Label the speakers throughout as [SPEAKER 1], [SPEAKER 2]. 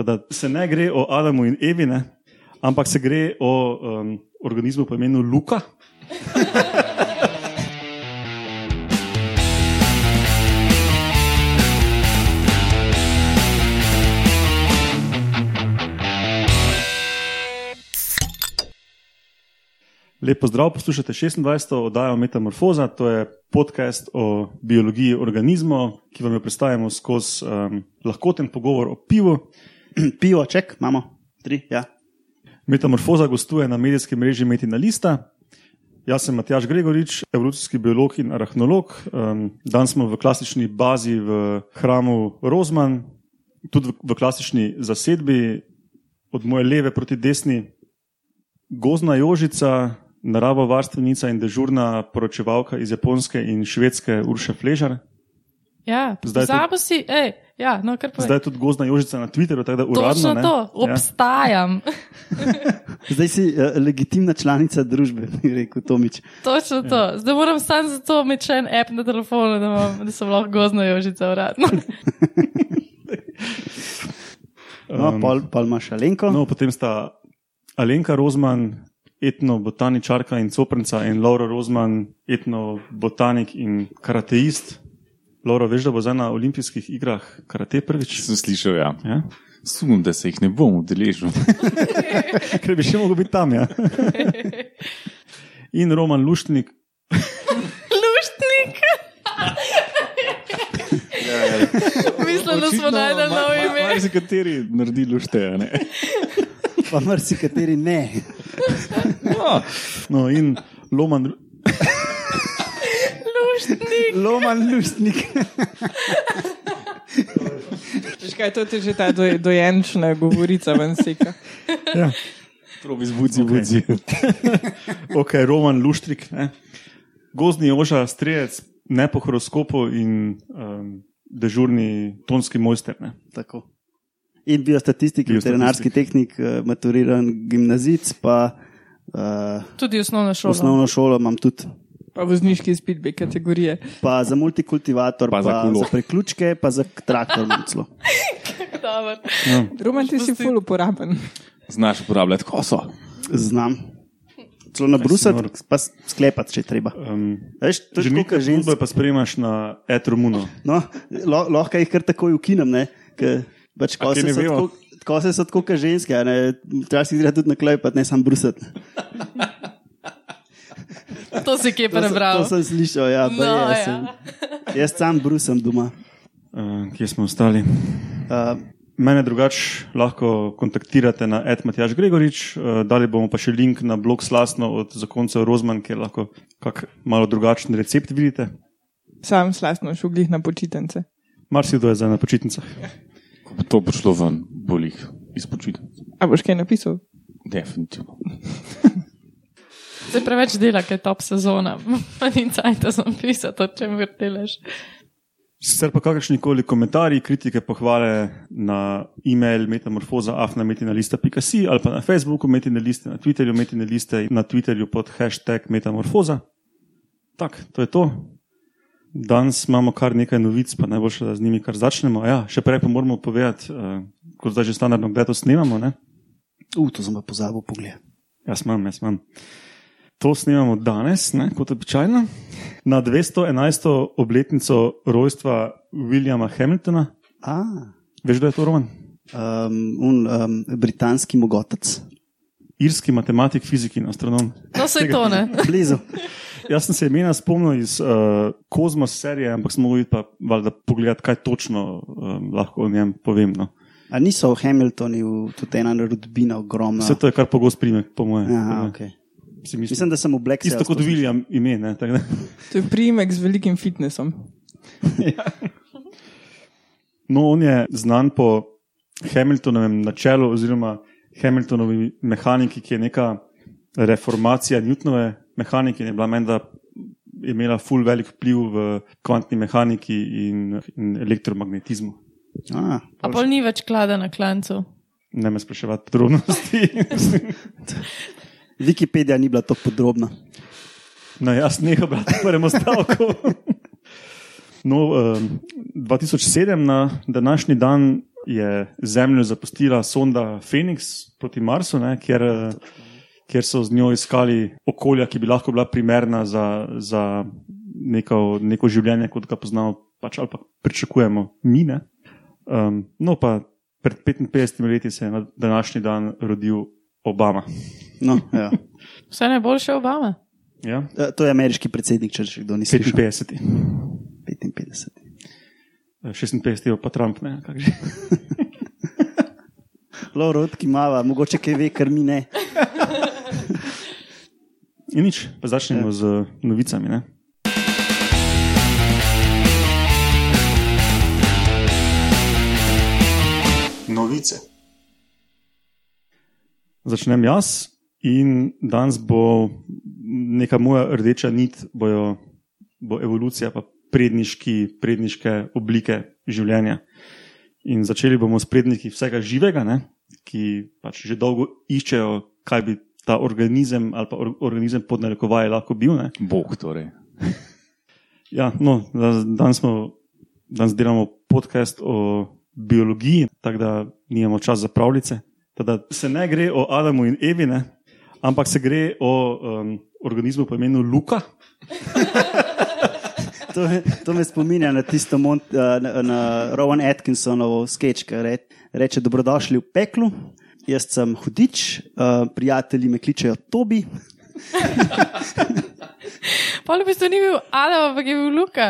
[SPEAKER 1] Teda se ne gre o Adamu in Evi, ne, ampak se gre o um, organizmu po imenu Luka. Lepo zdrav, poslušate 26. oddajo Metamorfoza, to je podcast o biologiji organizmov, ki vam jo predstavljamo skozi um, lahkoten pogovor o pivu.
[SPEAKER 2] Pivo, ček, imamo tri. Ja.
[SPEAKER 1] Metamorfoza gostuje na medijskem mreži Metina Lista. Jaz sem Matjaš Gregorič, evolucijski biolog in arahnolog. Um, danes smo v klasični bazi v hramu Rozman, tudi v, v klasični zasedbi, od moje leve proti desni, gozna Jožica, naravovarstvenica in dežurna poročevalka iz Japonske in Švedske Urša Fležar.
[SPEAKER 3] Ja,
[SPEAKER 1] Zdaj
[SPEAKER 3] zdaj si, ej, ja, no.
[SPEAKER 1] Zdaj je tudi gozna Jožica na Twitterju, tako da uradno.
[SPEAKER 3] Točno
[SPEAKER 1] ne?
[SPEAKER 3] to,
[SPEAKER 1] Ja.
[SPEAKER 3] obstajam.
[SPEAKER 2] Zdaj si uh, legitimna članica družbe, bi rekel Tomič.
[SPEAKER 3] Točno to. Zdaj moram sam za to imeti še en app na telefonu, da, imam, da sem lahko gozna jožica uradno.
[SPEAKER 2] No,
[SPEAKER 1] Um,
[SPEAKER 2] pol, pol imaš Alenko.
[SPEAKER 1] No, potem sta Alenka Rozman, etnobotaničarka in coprnica, in Laura Rozman, etnobotanik in karateist. Laura, veš, da bo zdaj na olimpijskih igrah karate prvič?
[SPEAKER 4] Sem slišal, ja.
[SPEAKER 1] Ja?
[SPEAKER 4] Sumim, da se jih ne bom udeležil.
[SPEAKER 1] Ker bi še mogel biti tam. Ja? In Roman Luštnik,
[SPEAKER 3] Luštnik! Mislim, da smo najdel novo ime.
[SPEAKER 4] Marsikateri naredi lušte. Ne?
[SPEAKER 2] Pa marsikateri ne.
[SPEAKER 4] No,
[SPEAKER 1] no in Loman,
[SPEAKER 3] Luštnik!
[SPEAKER 2] Loman lustnik.
[SPEAKER 5] Veš kaj, to je že ta doj, dojenčna govorica ven seka.
[SPEAKER 1] ja.
[SPEAKER 4] probi zbudzi,
[SPEAKER 1] Okej.
[SPEAKER 4] budzi.
[SPEAKER 1] ok, Roman Luštrik, ne? gozni oža, strelec, ne po horoskopu in um, dežurni tonski mojster. Ne?
[SPEAKER 2] Tako. In biostatistik, veterinarski tehnik, eh, maturiran gimnazic, pa uh,
[SPEAKER 3] Tudi osnovna šola.
[SPEAKER 2] osnovno šolo imam tudi.
[SPEAKER 5] Pa vozniški izpit B kategorije.
[SPEAKER 2] Pa za multikultivator,
[SPEAKER 4] Pa
[SPEAKER 2] pa,
[SPEAKER 4] za
[SPEAKER 2] pa
[SPEAKER 4] kolo.
[SPEAKER 2] za priključke, pa za traktor.
[SPEAKER 3] Dober.
[SPEAKER 5] Roman, ti si ful uporaben.
[SPEAKER 4] Znaš uporabljati koso.
[SPEAKER 2] Znam. Celo na brusat,
[SPEAKER 1] nor.
[SPEAKER 2] pa sklepati, če treba.
[SPEAKER 1] Um,
[SPEAKER 2] Veš, to je
[SPEAKER 1] nekaj
[SPEAKER 2] žensk.
[SPEAKER 1] pa sprejemaš na etromuno.
[SPEAKER 2] No, lo, lahko jih kar takoj ukinem, ne? Ker pač kose
[SPEAKER 4] ne
[SPEAKER 2] so tako- Kose so tako, kot ženske, ne? včasih gre tudi na klej, pa ne sam brusati.
[SPEAKER 3] To si kje
[SPEAKER 2] To,
[SPEAKER 3] prebral.
[SPEAKER 2] to sem slišal, ja,
[SPEAKER 3] No,
[SPEAKER 2] jaz,
[SPEAKER 3] ja.
[SPEAKER 2] sem, jaz sam brusam doma.
[SPEAKER 1] Uh, kje smo ostali?
[SPEAKER 2] Uh,
[SPEAKER 1] Mene drugače lahko kontaktirate na Edmatjaš Gregorič, uh, dali bomo pa še link na blog Slasno od zakoncev Rozman, kjer lahko kak malo drugačen recept vidite.
[SPEAKER 5] Sam slastno šuglih na počitnice.
[SPEAKER 1] Marsikdo je zdaj na počitnicah.
[SPEAKER 4] Ko bo to prišlo ven, bolih izpočiti.
[SPEAKER 5] A boš kaj napisal?
[SPEAKER 4] Definitivno.
[SPEAKER 3] Zdaj preveč dela, ker je top sezona. Ni cajt, da sem pisal, o čem vrtelaš.
[SPEAKER 1] Sicer pa kakršni koli komentarji, kritike, pohvale na e-mail metamorfoza.afnametinalista.si ali pa na Facebooku metina liste, na Twitterju metina liste in na Twitterju pod hashtag metamorfoza. Tak, to je to. Danes imamo kar nekaj novic, pa najboljše, da z njimi kar začnemo. Ja, še prej pa moramo povedati, uh, kot zdaj že standardno, kdaj to snemamo. Ne?
[SPEAKER 2] uh, to sem pa pozabil pogled.
[SPEAKER 1] Jaz imam, jaz imam. To snemamo danes, ne, kot običajno, na 211. obletnico rojstva Williama Hamiltona.
[SPEAKER 2] Ah,
[SPEAKER 1] Veš, kdo je to Roman?
[SPEAKER 2] um, un, um, britanski mogotec.
[SPEAKER 1] Irski matematik, fizik in astronom.
[SPEAKER 3] No, se to ne.
[SPEAKER 2] Blizu.
[SPEAKER 1] Jaz sem se imena spomnil iz uh, Kozmos serije, ampak smo mogli pa valjda pogledati, kaj točno um, lahko o njem povem. No.
[SPEAKER 2] A niso v Hamiltonu tudi ena rodbina ogromna?
[SPEAKER 1] Vse to je kar pogost primek, po mojem.
[SPEAKER 2] Aha, okay.
[SPEAKER 1] Mislim,
[SPEAKER 2] Mislim, da sem v Black
[SPEAKER 1] Isto
[SPEAKER 2] Sails
[SPEAKER 1] kot. William ime. Ne, tako da.
[SPEAKER 5] To je priimek z velikim fitnessom.
[SPEAKER 1] No, on je znan po Hamiltonovem načelu oziroma Hamiltonovi mehaniki, ki je neka reformacija Newtonove mehanike in je bila menda imela full velik vpliv v kvantni mehaniki in, in elektromagnetizmu.
[SPEAKER 3] A pol ni več klada na klancu.
[SPEAKER 1] Ne me spraševati podrobnosti.
[SPEAKER 2] Wikipedija ni bila tako podrobna.
[SPEAKER 1] No, jaz neham brati v prvem stavku. No, um, 2007, na današnji dan, je Zemljo zapustila sonda Phoenix proti Marsu, ne, kjer, kjer so z njo iskali okolja, ki bi lahko bila primerna za, za neko, neko življenje, kot ga poznamo pač, ali pa pričakujemo mi. ne. Um, no, pa pred 55 leti se je na današnji dan rodil Obama.
[SPEAKER 2] No, ja.
[SPEAKER 3] Vse najboljše Obama.
[SPEAKER 1] Ja?
[SPEAKER 2] E, To je ameriški predsednik, če še kdo ni slišal.
[SPEAKER 1] 55.
[SPEAKER 2] 55.
[SPEAKER 1] Eh, 56 je pa Trump, ne, že.
[SPEAKER 2] Lauro, ki mava, mogoče kaj ve, kar mi ne.
[SPEAKER 1] In nič, pa začnemo z novicami. Ne? Novice. Začnem jaz, in danes bo neka moja rdeča nit, bojo, bo evolucija, pa predniški, predniške oblike življenja. In začeli bomo s predniki vsega živega, ne? ki pač že dolgo iščejo, kaj bi ta organizem ali pa or organizem pod narekovaji lahko bil. Ne?
[SPEAKER 4] Bog torej.
[SPEAKER 1] Ja, no, da- danes, smo, danes delamo podcast o biologiji, tako da nimamo čas za pravljice. Tako da se ne gre o Adamu in Evi, ne, ampak se gre o um, organizmu po imenu Luka.
[SPEAKER 2] To, me- to me spominja na tisto Mont, uh, na, na Rowan Atkinsonovo sketch, ki re, reče: Dobrodošli v peklu, jaz sem hudič, uh, prijatelji me kličejo Tobi.
[SPEAKER 3] Pol v bistvu ni bil Adam, ampak je bil Luka.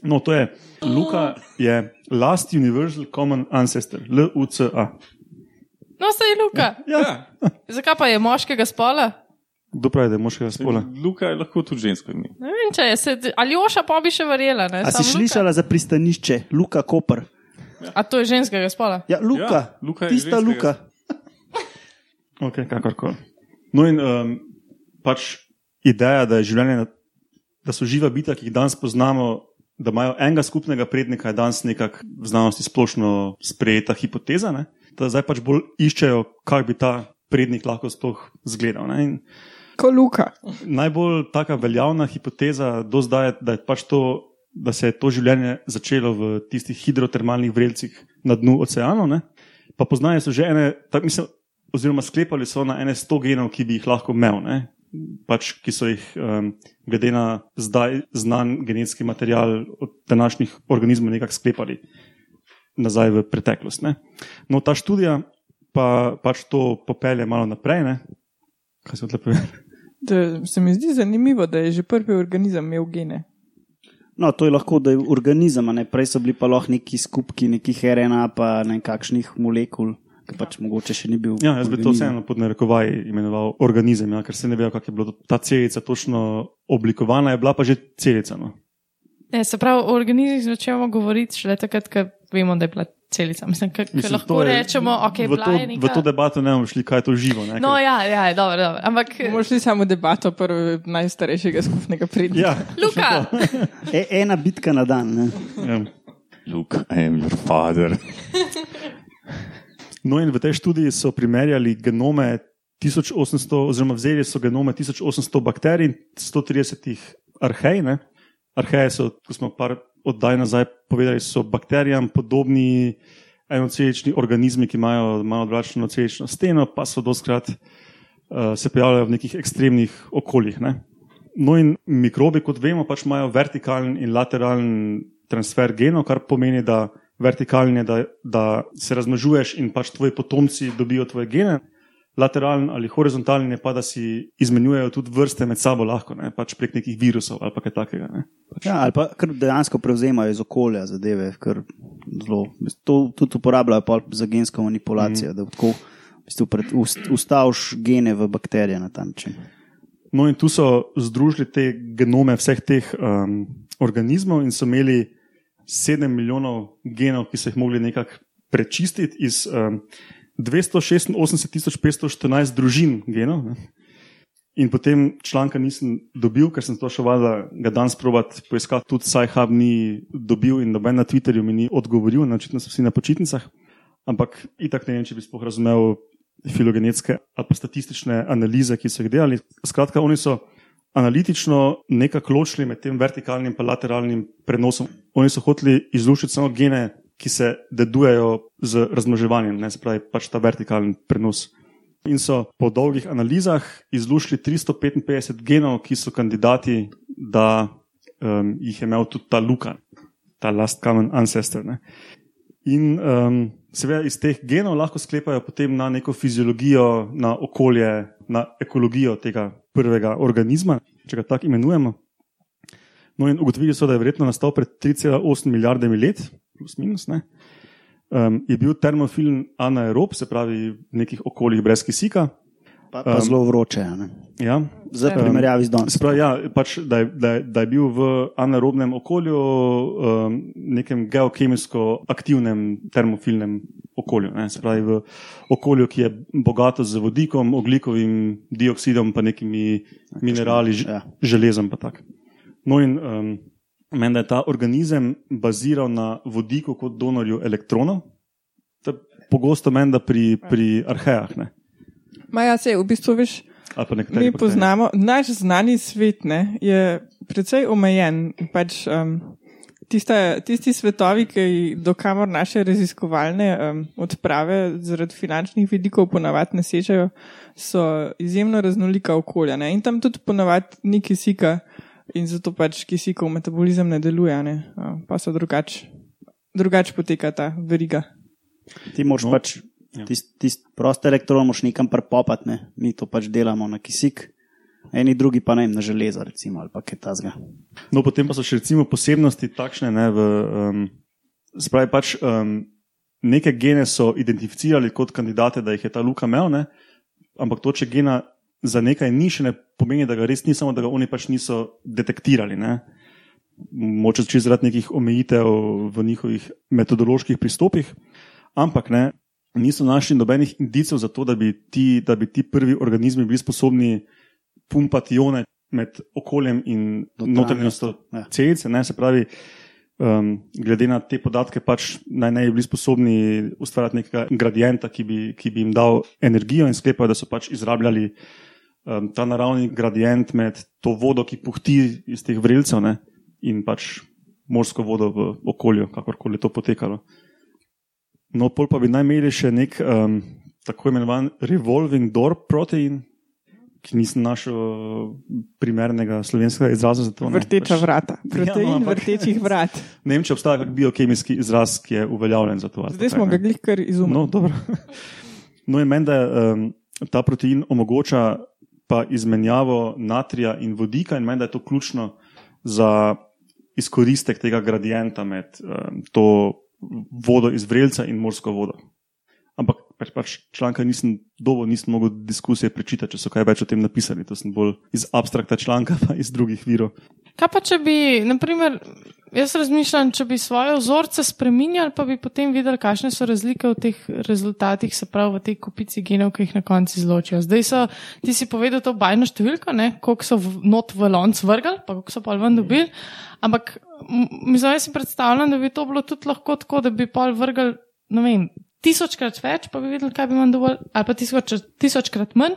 [SPEAKER 1] No, to je Luka, je Last Universal Common Ancestor, LUCA.
[SPEAKER 3] No, se je Luka.
[SPEAKER 1] Ja.
[SPEAKER 3] Zakaj pa je moškega spola?
[SPEAKER 1] Kdo pravi, da je moškega spola?
[SPEAKER 4] Luka je lahko tudi žensko ime.
[SPEAKER 3] Ne vem, če je se. Ali Oša pa bi še verjela. Ne?
[SPEAKER 2] A si
[SPEAKER 3] Samo
[SPEAKER 2] slišala za pristanišče, Luka Koper?
[SPEAKER 3] Luka. A to je ženskega spola?
[SPEAKER 2] Ja, Luka,
[SPEAKER 4] Ja, Luka je
[SPEAKER 2] tista
[SPEAKER 4] ženskega.
[SPEAKER 2] Luka.
[SPEAKER 1] Ok, kakorkoli. No, in um, pač ideja, da, je življenje, da so živa bitja, ki jih danes poznamo, da imajo enega skupnega prednika, je danes nekako v znanosti splošno sprejeta hipoteza. Ne? Da zdaj pač bolj iščejo, kako bi ta prednik lahko sploh izgledal. ne. In
[SPEAKER 5] Ko Luka.
[SPEAKER 1] Najbolj taka veljavna hipoteza do zdaj je, da, je pač to, da se je to življenje začelo v tistih hidrotermalnih vrelcih na dnu oceanov. Ne? Pa poznajo so že ene, tak, mislim, oziroma sklepali so na ene 100 genov, ki bi jih lahko imel, ne? pač, ki so jih, um, glede na zdaj znan genetski material od današnjih organizmov, nekako sklepali nazaj v preteklost. Ne? No, ta študija pa pač to popelje malo naprej. Ne? Kaj se odle povedal?
[SPEAKER 5] Da, se mi zdi zanimivo, da je že prvi organizem imel gene.
[SPEAKER 2] No, to je lahko, da je organizem, a ne prej so bili pa lahko neki skupki, nekih RNA, pa ne kakšnih molekul, ki pač mogoče še ni bil.
[SPEAKER 1] Ja, jaz bi to
[SPEAKER 2] organizem.
[SPEAKER 1] vseeno pod narekovaji imenoval organizem, ja, ker se ne ve, kako je bila ta celica točno oblikovana, je bila pa že celica. No.
[SPEAKER 3] Ne, se pravi, o organizmih začnemo govoriti šele takrat, ko vemo, da je bila celica. Mislim, ker
[SPEAKER 1] Mislim,
[SPEAKER 3] lahko
[SPEAKER 1] je-
[SPEAKER 3] rečemo, ok,
[SPEAKER 1] v, to,
[SPEAKER 3] je
[SPEAKER 1] v
[SPEAKER 3] neka.
[SPEAKER 1] to debato ne bomo šli, kaj je to živo. Ne,
[SPEAKER 3] No, ja, ja, dobro, dobro. Ampak,
[SPEAKER 5] Bomo šli samo debato prvo najstarejšega skupnega prednika.
[SPEAKER 1] ja,
[SPEAKER 3] Luka,
[SPEAKER 2] E, ena bitka na dan. Ne?
[SPEAKER 1] ja.
[SPEAKER 4] Luke, I am your father.
[SPEAKER 1] No, in v tej študiji so primerjali genome 1800, oziroma vzeli so genome 1800 bakterij in 130 arhej. Ne. Arheje so, kot smo par oddaj nazaj povedali, so bakterijam podobni enocelični organizmi, ki imajo malo drugačno celično steno, pa so doskrat uh, se pojavljajo v nekih ekstremnih okoljih. Ne. No, in mikrobi, kot vemo, pač imajo vertikalen in lateralen transfer genov, kar pomeni, da vertikalen je, da, da se razmnožuješ in pač tvoji potomci dobijo tvoje gene, lateralen ali horizontalen je pa, da si izmenjujejo tudi vrste med sabo lahko, ne, pač prek nekih virusov ali kaj takega. Ne.
[SPEAKER 2] Ja, ali pa kar dejansko prevzemajo iz okolja zadeve, kar zelo. To tudi uporabljajo za gensko manipulacijo, mm. da tako v bistvu pred, ust, ustaviš gene v bakterije na ta način.
[SPEAKER 1] No, in tu so združili te genome vseh teh um, organizmov in so imeli 7 milijonov genov, ki so jih mogli nekako prečistiti iz um, 286.514 družin genov. Ne. In potem članka nisem dobil, ker sem to še valjda ga danes probat poiskati. Tudi Sajhab ni dobil in noben na Twitterju mi ni odgovoril, očitno so vsi na počitnicah. Ampak itak ne vem, če bi sploh razumel filogenetske ali pa statistične analize, ki so jih delali. Skratka, oni so analitično nekako ločili med tem vertikalnim in lateralnim prenosom. Oni so hoteli izluščiti samo gene ki se dedujejo z razmnoževanjem, ne se pravi pač ta vertikalen prenos. In so po dolgih analizah izluščili 355 genov, ki so kandidati, da um, jih je imel tudi ta Luka, ta last common ancestor. Ne. In um, seveda iz teh genov lahko sklepajo potem na neko fiziologijo, na okolje, na ekologijo tega prvega organizma, če ga tako imenujemo. No, in ugotovili so, da je verjetno nastal pred 3,8 milijardami let, plus minus. Ne. Um, je bil termofilen anaerob, se pravi v nekih okoljih brez kisika.
[SPEAKER 2] Pa, pa
[SPEAKER 1] Um,
[SPEAKER 2] zelo vroče. Ne?
[SPEAKER 1] Ja.
[SPEAKER 2] Za
[SPEAKER 3] Ja.
[SPEAKER 2] primerjavi z danes.
[SPEAKER 1] Pravi, ja, pač, da, je, da, je, da je bil v anaerobnem okolju, um, nekem geokemijsko aktivnem termofilnem okolju. Ne? Se pravi, v okolju, ki je bogato z vodikom, oglikovim dioksidom, pa nekimi minerali,
[SPEAKER 2] Ja.
[SPEAKER 1] železom. pa tako. No, in um, meni, da je ta organizem baziral na vodiku kot donorju elektronov. To je pogosto meni, da pri, pri arhejah. Ne?
[SPEAKER 5] Maja se, v bistvu, veš, mi poznamo, naš znani svet ne, je precej omejen. Pač, um, tiste, tisti svetovi, ki do kamor naše raziskovalne um, odprave zaradi finančnih vidikov ponavadi ne sežejo, so izjemno raznolika okolja. Ne? In tam tudi ponavadi ni kisika in zato pač kisikov metabolizem ne deluje, ne? Pa so drugače drugač poteka ta veriga.
[SPEAKER 2] Ti moraš
[SPEAKER 1] No,
[SPEAKER 2] pač
[SPEAKER 1] ja.
[SPEAKER 2] tisti tist prosti elektron moš nekam prepopati, ne? mi to pač delamo na kisik, eni drugi pa ne vem, na železo, recimo, ali pa kaj tasga.
[SPEAKER 1] No, potem pa so še recimo posebnosti takšne, ne, v, um, spravi pač um, neke gene so identificirali kot kandidate, da jih je ta Luka imel, ne, ampak to, če gena za nekaj ni, še ne pomeni, da ga res ni, samo da ga oni pač niso detektirali. Ne. Moče čisto zaradi nekih omejitev v njihovih metodoloških pristopih, ampak ne, niso našli nobenih indicov za to, da bi ti, da bi ti prvi organizmi bili sposobni pumpati ione med okoljem in notranjostjo
[SPEAKER 2] Ja.
[SPEAKER 1] celice. Ne, se pravi, um, glede na te podatke, pač naj ne bi bili sposobni ustvarjati nekega gradienta, ki bi, ki bi jim dal energijo, in sklepajo, da so pač izrabljali um, ta naravni gradient med to vodo, ki puhti iz teh vrelcev, ne, in pač morsko vodo v okolju, kakorkoli je to potekalo. No, pol pa bi naj imeli še nek um, tako imenovan revolving door protein, ki nisem našel primernega slovenskega izraza za to. ne.
[SPEAKER 5] Vrteča
[SPEAKER 1] Pač-
[SPEAKER 5] vrata,
[SPEAKER 1] Ja,
[SPEAKER 5] protein
[SPEAKER 1] no, ampak-
[SPEAKER 5] vrtečih vrat.
[SPEAKER 1] Ne vem, če obstaja kak biokemijski izraz, ki je uveljavljen za to.
[SPEAKER 5] Zdaj smo ga glih kar izumili.
[SPEAKER 1] No, dobro. no in meni, da um, ta protein omogoča pa izmenjavo natrija in vodika, in meni, da je to ključno za izkoristek tega gradienta med um, to vodo iz vrelca in morsko vodo. Ampak pač, pač članka nisem dobo, nisem mogel diskusije prečitati, če so kaj več o tem napisali. To sem bolj iz abstrakta članka, pa iz drugih virov.
[SPEAKER 3] Kaj pa, če bi, naprimer, jaz razmišljam, če bi svoje vzorce spremenjali, pa bi potem videli, kakšne so razlike v teh rezultatih, se pravi v tej kupici genov, ki jih na koncu izločijo. Zdaj so, ti si povedal to bajno številko, ne, koliko so v, not v lonc vrgal, pa koliko so pa ven dobili. Ampak, mislim, jaz si predstavljam, da bi to bilo tudi lahko tako, da bi pol vrgal, ne vem, tisočkrat več, pa bi videli, kaj bi vam dovolj, ali pa tisoč, tisočkrat manj.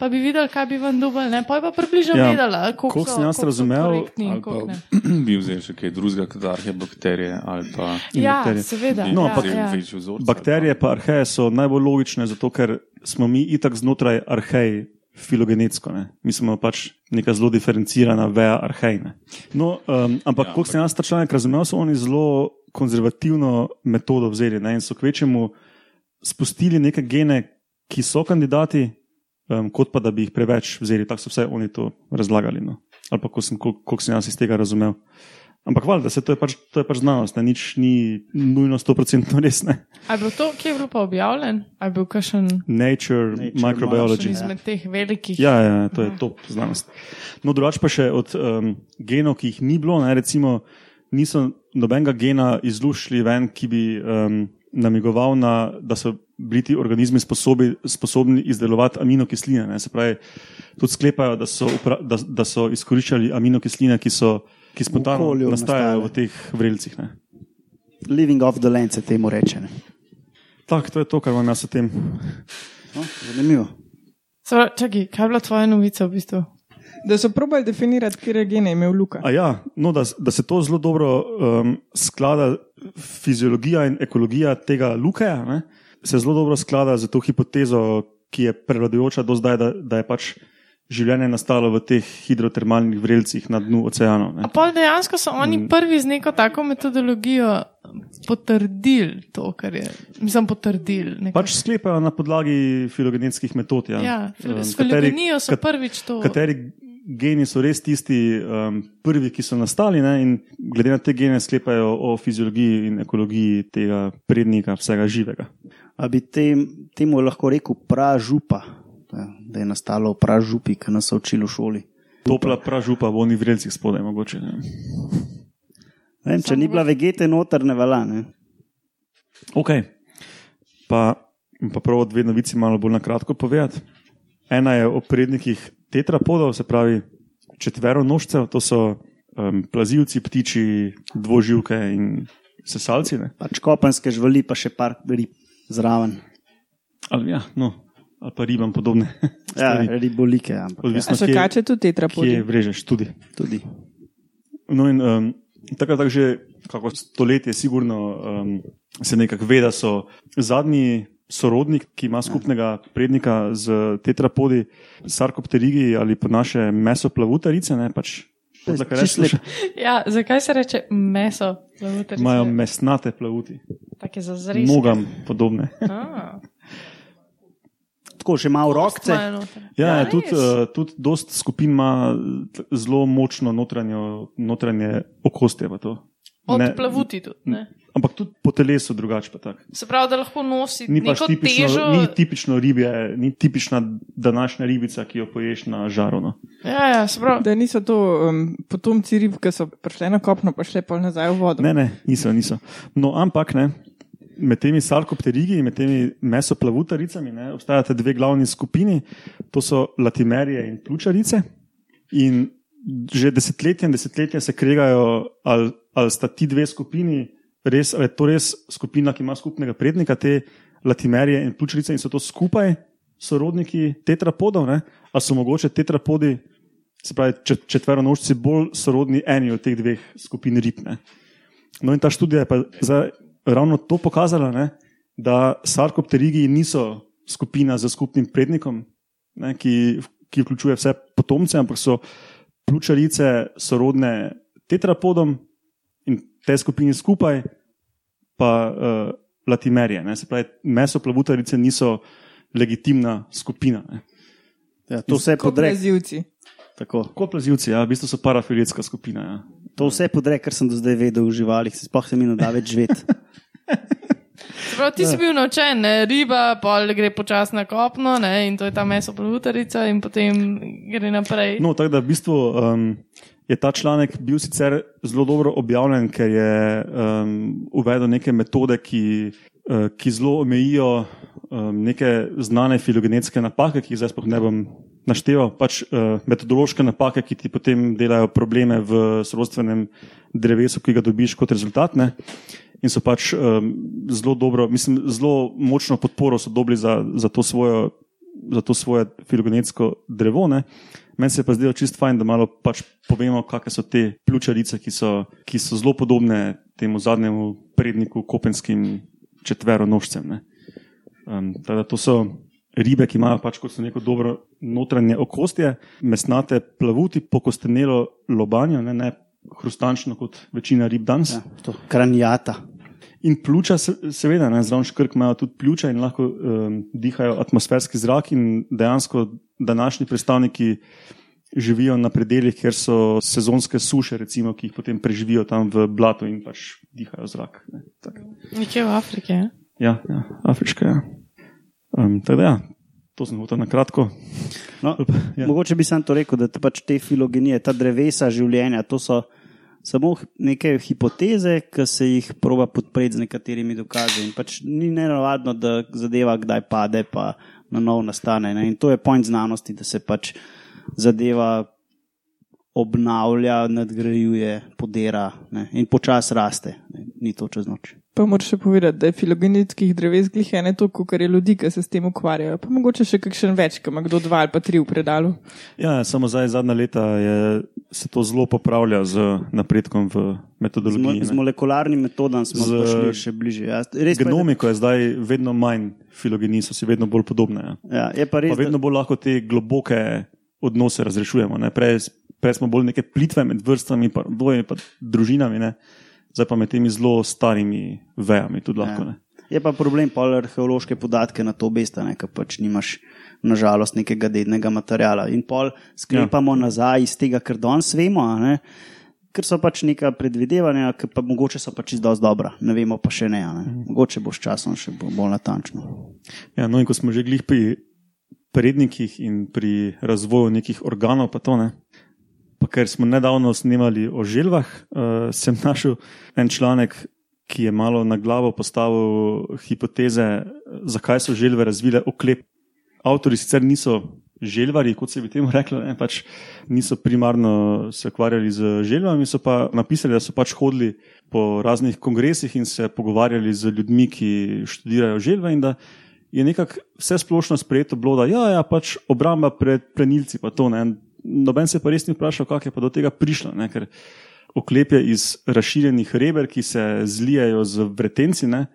[SPEAKER 3] Pa bi videli, kaj bi vam dubal, ne pa je pa približno
[SPEAKER 1] Ja,
[SPEAKER 3] ja, vedela, koliko
[SPEAKER 1] koliko sem jaz razumel,
[SPEAKER 3] korektni koliko
[SPEAKER 4] pa bi vzel še kaj drugega, kot arhe bakterije ali pa
[SPEAKER 3] Ja,
[SPEAKER 1] bakterije.
[SPEAKER 3] seveda.
[SPEAKER 1] No,
[SPEAKER 3] ja,
[SPEAKER 1] ampak-
[SPEAKER 3] ja.
[SPEAKER 4] večji vzorec.
[SPEAKER 1] Bakterije pa arheje so najbolj logične, zato ker smo mi itak znotraj arhej filogenetsko. Ne? Mi smo pač neka zelo diferencirana veja arhejne. No, um, ampak,
[SPEAKER 4] Ja,
[SPEAKER 1] ja, koliko sem jaz ta članek razumel, so oni zelo konzervativno metodo vzeli ne? in so kvečemu spustili neke gene, ki so kandidati, um, kot pa da bi jih preveč vzeli. Tako so vse oni to razlagali. No? Ali pa koliko sem, koliko, koliko sem jaz iz tega razumel. Ampak valjda, se to je pač, to je pač znanost, ne? nič ni nujno 100% res. Ne?
[SPEAKER 3] A je bilo to, kje je bilo pa objavljen? A je bil kakšen
[SPEAKER 1] Nature,
[SPEAKER 2] Nature
[SPEAKER 1] microbiology.
[SPEAKER 2] Biology.
[SPEAKER 3] izmed teh velikih?
[SPEAKER 1] Ja, ja, to je top znanost. No, drugače pa še od um, genov, ki jih ni bilo, ne, recimo, niso nobenega gena izluščili ven, ki bi um, namigoval, na, da so bili ti organizmi sposobi, sposobni izdelovati aminokisline. Ne. Se pravi, tudi sklepajo, da so, upra, da, da so izkoriščali aminokisline, ki, so, ki spontano
[SPEAKER 2] okolju
[SPEAKER 1] nastajajo
[SPEAKER 2] nastajale.
[SPEAKER 1] v teh vrelcih. Ne.
[SPEAKER 2] Living off the land se temu reče. Ne?
[SPEAKER 1] Tak, to je to, kar vam jaz o tem.
[SPEAKER 2] No, zanimivo.
[SPEAKER 3] So, čakaj, kaj je bila tvoja novica v bistvu?
[SPEAKER 5] Da so probali definirati, kje gene je imel Luka.
[SPEAKER 1] A ja, no, da, da se to zelo dobro um, sklada, fiziologija in ekologija tega Lukaja, ne, se zelo dobro sklada z to hipotezo, ki je prevladujoča do zdaj, da, da je pač življenje nastalo v teh hidrotermalnih vrelcih na dnu oceanov. ne.
[SPEAKER 3] A pol dejansko so oni
[SPEAKER 1] Mm.
[SPEAKER 3] prvi z neko tako metodologijo potrdili to, kar je. Mislim, potrdili. nekako.
[SPEAKER 1] Pač sklepajo na podlagi filogenetskih metod. Ja.
[SPEAKER 3] Ja,
[SPEAKER 1] Um,
[SPEAKER 3] s
[SPEAKER 1] kateri-
[SPEAKER 3] filogenijo so prvič to.
[SPEAKER 1] Kateri geni so res tisti um, prvi, ki so nastali, ne? in glede na te gene sklepajo o fiziologiji in ekologiji tega prednika, vsega živega.
[SPEAKER 2] A bi tem, temu lahko rekel pražupa, da, da je nastalo pražupi, ki nas so učili v šoli.
[SPEAKER 1] Topla pražupa v onih vrelcih spodaj, mogoče. Ne?
[SPEAKER 2] Ne Vem, če ni bila vegete noter, ne vala. Ne?
[SPEAKER 1] Ok, pa, pa prav dve novici malo bolj na kratko povedati. Ena je o prednikih tetrapodov, se pravi četveronožcev, to so um, plazilci, ptiči, dvoživke in sesalci. Ne?
[SPEAKER 2] Pač kopenske živali, pa še par rib zraven.
[SPEAKER 1] Ali, ja, no, ali pa ribam podobne.
[SPEAKER 2] Ja, ribolike, ampak ja,
[SPEAKER 1] Odvisno,
[SPEAKER 5] A so
[SPEAKER 1] kje-
[SPEAKER 5] kače tudi tetrapodi?
[SPEAKER 1] Kje vrežeš tudi.
[SPEAKER 2] tudi.
[SPEAKER 1] No, in um, tako tak že kako stoletje, sigurno um, se nekako ve, da so zadnji sorodnik, ki ima skupnega prednika z tetrapodi, sarkopterigi ali pa naše mesoplavutarice. Ne, pač,
[SPEAKER 2] To je
[SPEAKER 1] za kar
[SPEAKER 2] čisto
[SPEAKER 1] rečeš,
[SPEAKER 3] Ja, zakaj se reče meso?
[SPEAKER 1] imajo mesnate plavuti,
[SPEAKER 3] Take za zres.
[SPEAKER 1] nogam podobne.
[SPEAKER 3] Ah,
[SPEAKER 2] Tako še malo rokce.
[SPEAKER 1] Ja, ja
[SPEAKER 3] res?
[SPEAKER 1] tudi, uh, tudi dost skupin ima zelo močno notranjo, notranje okostje.
[SPEAKER 3] Od
[SPEAKER 1] Ne-
[SPEAKER 3] plavuti tudi. Ne?
[SPEAKER 1] Ampak tudi po telesu drugače pa tako.
[SPEAKER 3] Se pravi, da lahko nosi
[SPEAKER 1] Ni pač
[SPEAKER 3] neko
[SPEAKER 1] tipično,
[SPEAKER 3] težo.
[SPEAKER 1] ni tipično ribje, ni tipična današnja ribica, ki jo poješ na žaru. No.
[SPEAKER 3] Ja, ja, se pravi.
[SPEAKER 5] Da niso to um, potomci rib, ki so prišli na kopno, pa šli pa nazaj v vodo.
[SPEAKER 1] Ne, ne, niso, niso. No, ampak ne, med temi sarkopterigi in med temi mesoplavutaricami ne, obstajata dve glavni skupini, to so latimerije in pljučarice. In že desetletja in desetletja se kregajo, ali, ali sta ti dve skupini res, ali je to res skupina, ki ima skupnega prednika, te latimerije in pljučarice in so to skupaj sorodniki tetrapodov, ne, ali so mogoče tetrapodi, se pravi čet- četveronožci, bolj sorodni eni od teh dveh skupin rib. Ne. No, in ta študija je pa zdaj ravno to pokazala, ne, da sarkopterigi niso skupina z skupnim prednikom, ne, ki, ki vključuje vse potomce, ampak so pljučarice sorodne tetrapodom in te skupine skupaj, pa uh, latimerije. Ne, se pravi, mesoplavutarice niso legitimna skupina. Ne.
[SPEAKER 2] Ja, to vse
[SPEAKER 5] Kot
[SPEAKER 2] podre.
[SPEAKER 5] plezivci.
[SPEAKER 2] Tako.
[SPEAKER 1] Kot plazilci, ja, v bistvu so parafiletska skupina. Ja.
[SPEAKER 2] To vse podre, kar sem do zdaj vedel v živalih, se sploh se mi ne da več živeti.
[SPEAKER 3] Pravi, ti si bil naučen, ne? riba, pol gre počasi na kopno ne? in to je ta meso plutarica in potem gre naprej.
[SPEAKER 1] No, tako da v bistvu um, je ta članek bil sicer zelo dobro objavljen, ker je um, uvedel neke metode, ki, uh, ki zelo omejijo um, neke znane filogenetske napake, ki jih zdaj sploh ne bom našteval, pač uh, metodološke napake, ki ti potem delajo probleme v sorodstvenem drevesu, ki ga dobiš kot rezultat. Ne? In so pač um, zelo dobro, mislim, zelo močno podporo so dobili za, za to svojo za to svoje filogenetsko drevo. Ne. Meni se je pa zdelo čist fajn, da malo pač povemo, kakšne so te pljučarice, ki so, ki so zelo podobne temu zadnjemu predniku, kopenskim četveronožcem. ne. Um, tako da to so ribe, ki imajo pač, kot so neko dobro notranje okostje, mesnate plavuti, pokostenelo lobanjo, ne, ne hrustančno kot večina rib danes.
[SPEAKER 2] Ja, to, kranjata.
[SPEAKER 1] In pljuča, se- seveda, ne, zraven škrk imajo tudi pljuča in lahko um, dihajo atmosferski zrak. In dejansko današnji predstavniki živijo na predeljih, kjer so sezonske suše, recimo, ki jih potem preživijo tam v blatu in pač dihajo zrak. Ne.
[SPEAKER 3] Nekje v Afriki. Ja?
[SPEAKER 1] ja, ja, afriška. Ja. Um, tako da, ja, to sem hotel na kratko.
[SPEAKER 2] No,
[SPEAKER 1] ja.
[SPEAKER 2] Mogoče bi sam to rekel, da te pač te filogenije, ta drevesa življenja, to so samo neke hipoteze, ki se jih proba podpreti z nekaterimi dokazi. In pač ni nenavadno, da zadeva kdaj pade, pa na novo nastane. Ne? In to je point znanosti, da se pač zadeva obnavlja, nadgrajuje, podira ne? in počasi raste. Ne? Ni to čez noč.
[SPEAKER 5] Pa moraš še povedati, da je filogenetskih dreves glih ene toliko, kar je ljudi, ki se s tem ukvarjajo. Pa mogoče še kakšen več, ki ima kdo dva ali pa tri v predalu.
[SPEAKER 1] Ja, samo zdaj zadnja leta je, se to zelo popravlja z napredkom v
[SPEAKER 2] Z, mo
[SPEAKER 1] metodologiji.
[SPEAKER 2] z molekularnim metodam smo
[SPEAKER 1] Z
[SPEAKER 2] prišli še bližje. Ja, res pa je,
[SPEAKER 1] Genomiko je zdaj vedno manj filogenij, so si vedno bolj podobne. Ja.
[SPEAKER 2] ja, je pa res,
[SPEAKER 1] Pa vedno bolj lahko te globoke odnose razrešujemo. ne. Prej, prej smo bolj neke plitve med vrstami, pa rodovi, pa družinami, ne. Zdaj pa med temi zelo starimi vejami tudi lahko. Ne.
[SPEAKER 2] je pa problem pol arheološke podatke na to obesta, ker pač nimaš nažalost nekega dednega materijala. In pol sklepamo ja. nazaj iz tega, kar danes vemo. a Ne? Ker so pač neka predvidevanja, ki pa mogoče so pač čisto dobra, ne vemo pa še ne. ne. Mogoče bo s časom še bo- bolj natančno.
[SPEAKER 1] Ja, no, in ko smo že glih pri prednikih in pri razvoju nekih organov, pa to ne. Ker smo nedavno snemali o želvah, uh, sem našel en članek, ki je malo na glavo postavil hipoteze, zakaj so želve razvile oklep. Avtori sicer niso želvari, kot se bi temu reklo, ne, pač niso primarno se ukvarjali z želvami, so pa napisali, da so pač hodili po raznih kongresih in se pogovarjali z ljudmi, ki študirajo želve in da je nekako vse splošno sprejeto bilo, da ja, ja, pač obramba pred plenilci, pa to ne. Noben se pa res ni vprašal, kako je pa do tega prišlo, ne, ker oklepje iz razširjenih reber, ki se zlijajo z vretenci, ne,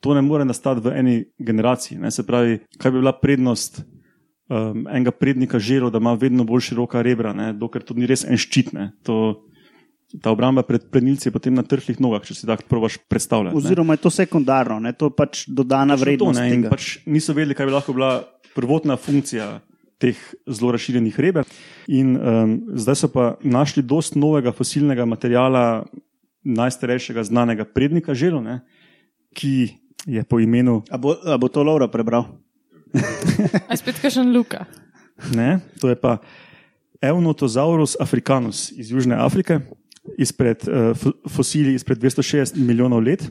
[SPEAKER 1] to ne more nastati v eni generaciji. Ne, se pravi, kaj bi bila prednost um, enega prednika želel, da ima vedno bolj široka rebra, ne, dokler to ni res en ščit. Ne, to, ta obramba pred plenilci je potem na trhlih nogah, če si tako probaš predstavljati.
[SPEAKER 2] Oziroma je to sekundarno, ne? to je pač dodana
[SPEAKER 1] Točno
[SPEAKER 2] vrednost.
[SPEAKER 1] To, ne, pač niso vedeli, kaj bi lahko bila prvotna funkcija teh zelo razširjenih reber. In um, zdaj so pa našli dost novega fosilnega materijala, najstarejšega znanega prednika želo, ne, ki je po imenu,
[SPEAKER 2] A bo, a bo to Laura prebral?
[SPEAKER 3] A je spet kakšen luka.
[SPEAKER 1] ne, to je pa Eunotosaurus africanus iz Južne Afrike, izpred, uh, fo- fosili izpred 260 milijonov let.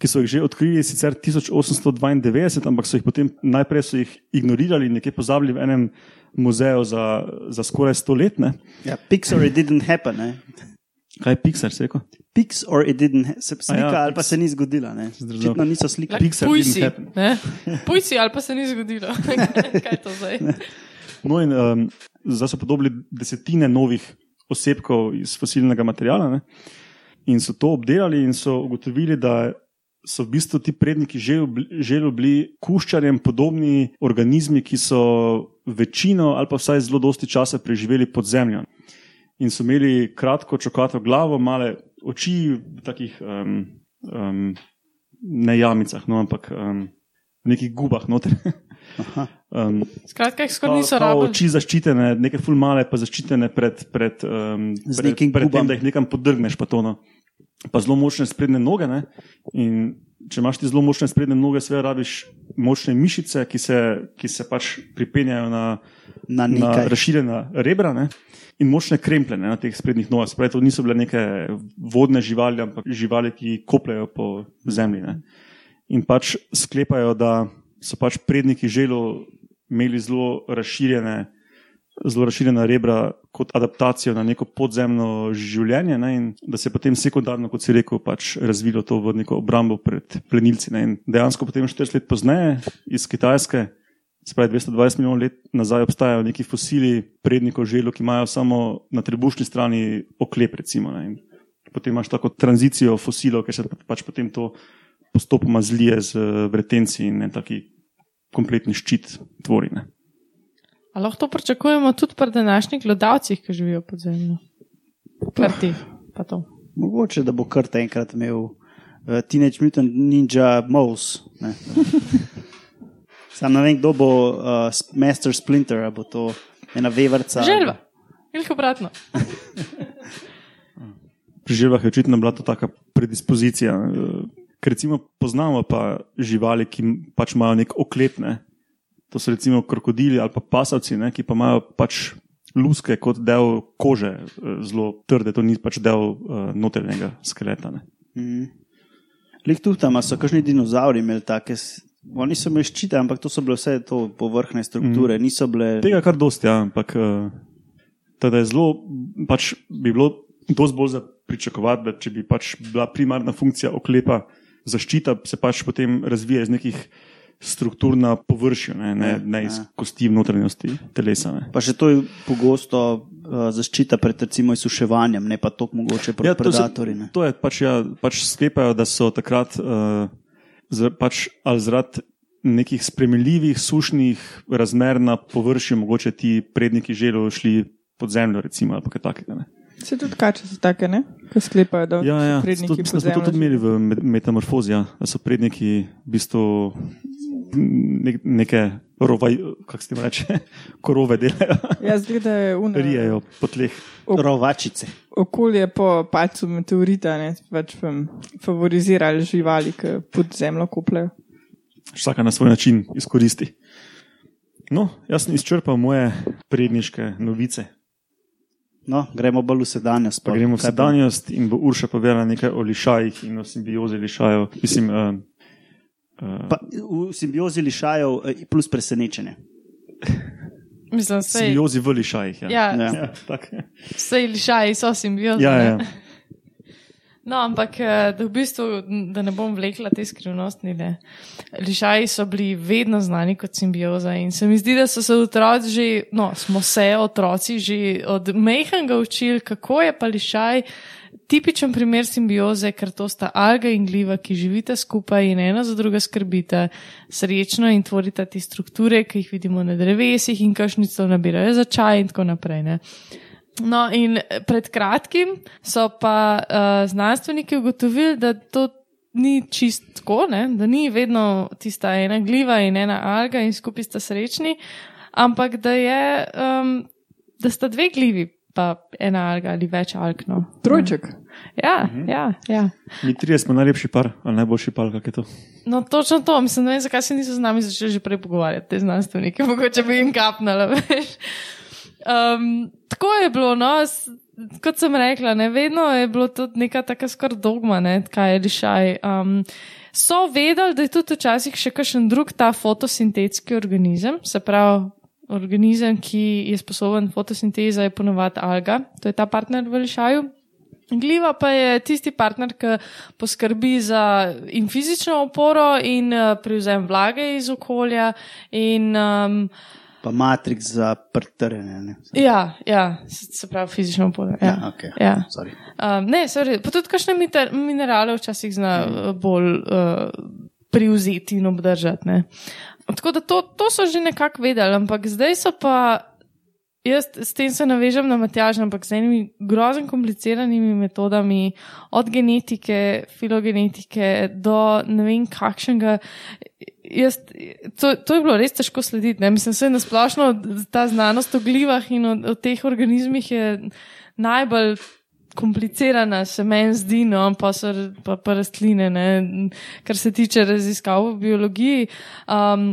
[SPEAKER 1] Ki so jih že odkrili sicer 1892, ampak so jih potem najprej so jih ignorirali in nekje pozabili v enem muzeju za, za skoraj sto let. Ne?
[SPEAKER 2] Ja, Pix or it didn't happen. Ne?
[SPEAKER 1] Kaj je Pixar, se rekel?
[SPEAKER 2] Pix or it didn't happen. Se slika
[SPEAKER 1] A ja,
[SPEAKER 2] ali pa se ni zgodila. ne. Očitno niso slike.
[SPEAKER 3] Like,
[SPEAKER 1] Pixar
[SPEAKER 3] Puj
[SPEAKER 1] didn't
[SPEAKER 3] si,
[SPEAKER 1] happen.
[SPEAKER 3] ne? Puj si, ali pa se ni zgodilo. Kaj to zdaj?
[SPEAKER 1] No, in um, zdaj so podobili desetine novih osebkov iz fosilnega materijala. Ne? In so to obdelali in so ugotovili, da so v bistvu ti predniki že bili kuščarjem podobni organizmi, ki so večino ali pa vsaj zelo dosti časa preživeli pod zemljo. In so imeli kratko čokato glavo, male oči v takih um, um, ne jamicah, no, ampak um, v nekih gubah noter. um,
[SPEAKER 3] Skratka, jih skoraj niso rabili.
[SPEAKER 1] oči zaščitene, neke fulmale pa zaščitene pred, pred, um, pred, pred
[SPEAKER 2] gubam.
[SPEAKER 1] tem, da jih nekam podrgneš. Pa, to, no. Pa zelo močne sprednje noge. Ne? In če imaš ti zelo močne sprednje noge, seveda rabiš močne mišice, ki se, ki se pač pripenjajo na,
[SPEAKER 2] Na
[SPEAKER 1] na
[SPEAKER 2] nekaj.
[SPEAKER 1] razširjena rebra. Ne? In močne kremplje ne, na teh sprednjih nogah. Spravi, to niso bile neke vodne živali, ampak živali, ki kopljajo po zemlji. Ne. In pač sklepajo, da so pač predniki želo imeli zelo razširjene, zelo razširjena rebra kot adaptacijo na neko podzemno življenje, ne, in da se je potem sekundarno, kot si rekel, pač razvilo to v neko obrambo pred plenilci. Ne. In dejansko potem 40 let pozneje iz Kitajske. Spravi 220 milijonov let nazaj obstajajo neki fosili prednikov želo, ki imajo samo na trebušni strani oklep. Recimo, ne. Potem imaš tako tranzicijo fosilov, ker se pač potem to postopoma zlije z vretenci in en taki kompletni ščit tvori. Ne.
[SPEAKER 3] Lahko to pričakujemo tudi pri današnjih gledalcih, ki živijo pod zemljo? Kar ti, pa to.
[SPEAKER 2] Mogoče, da bo kar enkrat imel uh, Teenage Mutant Ninja Mouse. ne. Sam ne vem, kdo bo uh, Master Splinter, ali bo to ena vevrca.
[SPEAKER 3] Želva. Veliko obratno.
[SPEAKER 1] Pri želvah je očitno bila to taka predispozicija. eh, Ker recimo poznamo pa živali, ki pač imajo nek oklep. To so recimo krokodili ali pa pasavci, ne, ki pa imajo pač luske kot del kože, eh, zelo trde, to ni pač del uh, notranjega skeleta. Ne.
[SPEAKER 2] Mm. Lik tu tam so kakšni dinozauri imeli take. Oni so imeli ščite, ampak to so bile vse to povrhne strukture, mm. niso bile.
[SPEAKER 1] Tega kar dosti, ja, ampak uh, teda je zelo, pač bi bilo dosti bolj za pričakovati, da če bi pač bila primarna funkcija oklepa zaščita se pač potem razvija iz nekih struktur na površju, ne, ne, ne iz
[SPEAKER 2] Ja.
[SPEAKER 1] kosti notranjosti telesa. Ne.
[SPEAKER 2] Pa še to je pogosto uh, zaščita pred recimo izsuševanjem, ne pa to mogoče pred ja,
[SPEAKER 1] to,
[SPEAKER 2] predatorji. ne.
[SPEAKER 1] to je pač, ja, pač sklepajo, da so takrat uh, zra, pač, ali zaradi nekih spremenljivih sušnih razmer na površju, mogoče ti predniki želo šli pod zemljo, recimo, ali kaj takega. Ne.
[SPEAKER 5] Se tudi kače so take, ne? Ki sklepajo, da
[SPEAKER 1] Ja, ja,
[SPEAKER 5] so predniki
[SPEAKER 1] to, da smo to tudi imeli v me- metamorfozi, ja, da so predniki v bistvu ne, neke rovaj, kako se temu reče, korove delajo,
[SPEAKER 5] Ja, zdaj da je uno.
[SPEAKER 1] rijejo po tleh.
[SPEAKER 2] Rovačice.
[SPEAKER 5] Okolje po padcu meteorita ne, pač um, favorizirali živali, ki pod zemljo kopljajo.
[SPEAKER 1] Vsaka na svoj način izkoristi. No, jaz sem izčrpal moje predniške novice.
[SPEAKER 2] No, gremo bolj v sedanjost.
[SPEAKER 1] Pa
[SPEAKER 2] pol.
[SPEAKER 1] gremo v
[SPEAKER 2] pa-
[SPEAKER 1] sedanjost in bo Urša povedala nekaj o lišajih in o simbiozi lišajev. Mislim, uh, uh,
[SPEAKER 2] Pa, v simbiozi lišajev eh, plus presenečenje.
[SPEAKER 3] Mislim, sej,
[SPEAKER 1] simbiozi v lišajih. Ja.
[SPEAKER 3] ja,
[SPEAKER 2] Ja.
[SPEAKER 1] Ja, tak.
[SPEAKER 3] sej lišaji so simbiozi.
[SPEAKER 1] ja, ja.
[SPEAKER 3] No, ampak eh, da v bistvu, da ne bom vlekla te skrivnostni, ne. Lišaji so bili vedno znani kot simbioza in se mi zdi, da so se otroci že, no, smo se otroci že od mehanga učili, kako je pa lišaj tipičen primer simbioze, ker to sta alga in gliva, ki živita skupaj in ena za druga skrbita srečno in tvorita te strukture, ki jih vidimo na drevesih in kašnico nabirajo za čaj in tako naprej. Ne. No, in pred kratkim so pa uh, znanstveniki ugotovili, da to ni čist tako, ne? da ni vedno tista ena gliva in ena alga in skupaj sta srečni, ampak da, je, um, da sta dve glivi, pa ena alga ali več alg. No.
[SPEAKER 5] Trojček.
[SPEAKER 3] Ja, ja, ja.
[SPEAKER 1] Mi trije smo najlepši par, ali najboljši par, kak je to.
[SPEAKER 3] No, točno to. Mislim, ne vem, zakaj se niso z nami začeli že prej pogovarjati, te znanstveniki, mogoče bi jim kapnala. veš. Um, tako je bilo, no, kot sem rekla, ne, vedno je bilo to neka taka skoraj dogma, ne, kaj je lišaj. Um, so vedeli, da je tudi včasih še kakšen drug ta fotosintetski organizem, se pravi. Organizem, ki je sposoben fotosinteza, je ponovadi alga, to je ta partner v lišaju. Gliva pa je tisti partner, ki poskrbi za in fizično oporo, in uh, prevzem vlage iz okolja. In, um,
[SPEAKER 2] Pa matrix za prtrjene. Ne?
[SPEAKER 3] ja, ja, se, pravi fizično oporo. Ja.
[SPEAKER 2] Ja, okay.
[SPEAKER 3] Ja.
[SPEAKER 2] Sorry.
[SPEAKER 3] Um, ne, sorry, pa tudi kakšne minerale včasih zna mm. bolj uh, privzeti in obdržati. Ne. Tako da to, to so že nekako vedeli, ampak zdaj so pa. Jaz s tem se navežem na Matjaž, ampak z enimi grozno kompliciranimi metodami, od genetike, filogenetike do ne vem kakšnega. Jaz, to, to je bilo res težko slediti. Ne? Mislim, da je nasplošno ta znanost o glivah in o, o teh organizmih najbolj komplicirana, se meni zdi, no, pa so pa, pa rastline, ne? kar se tiče raziskav v biologiji. Um,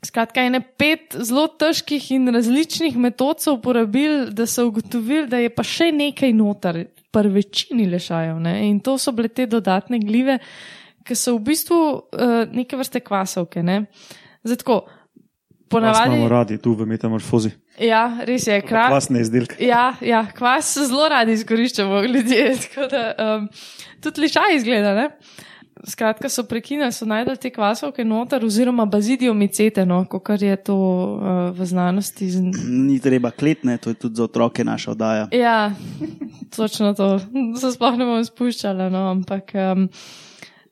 [SPEAKER 3] Skratka, ene pet zelo težkih in različnih metod so uporabili, da so ugotovili, da je pa še nekaj notar, pa večini lešajev. Ne? In to so bile te dodatne glive, ki so v bistvu uh, neke vrste kvasovke. Ne? Zato,
[SPEAKER 1] Kvas
[SPEAKER 3] ponavadi.
[SPEAKER 1] imamo radi tu v metamorfozi.
[SPEAKER 3] Ja, res je, krat.
[SPEAKER 1] Kvasne izdelke.
[SPEAKER 3] Ja, ja, kvas zelo radi izkoriščamo ljudje, tako da um, tudi lišaj izgleda. Ne? Skratka, so prekinili, so najdel te kvasovke noter, oziroma bazidiomicete, no, kot je to uh, v znanosti. Z...
[SPEAKER 2] Ni treba kletne, to je tudi za otroke naša oddaja.
[SPEAKER 3] Ja, točno to. Se sploh ne bom spuščala, no, ampak. Um,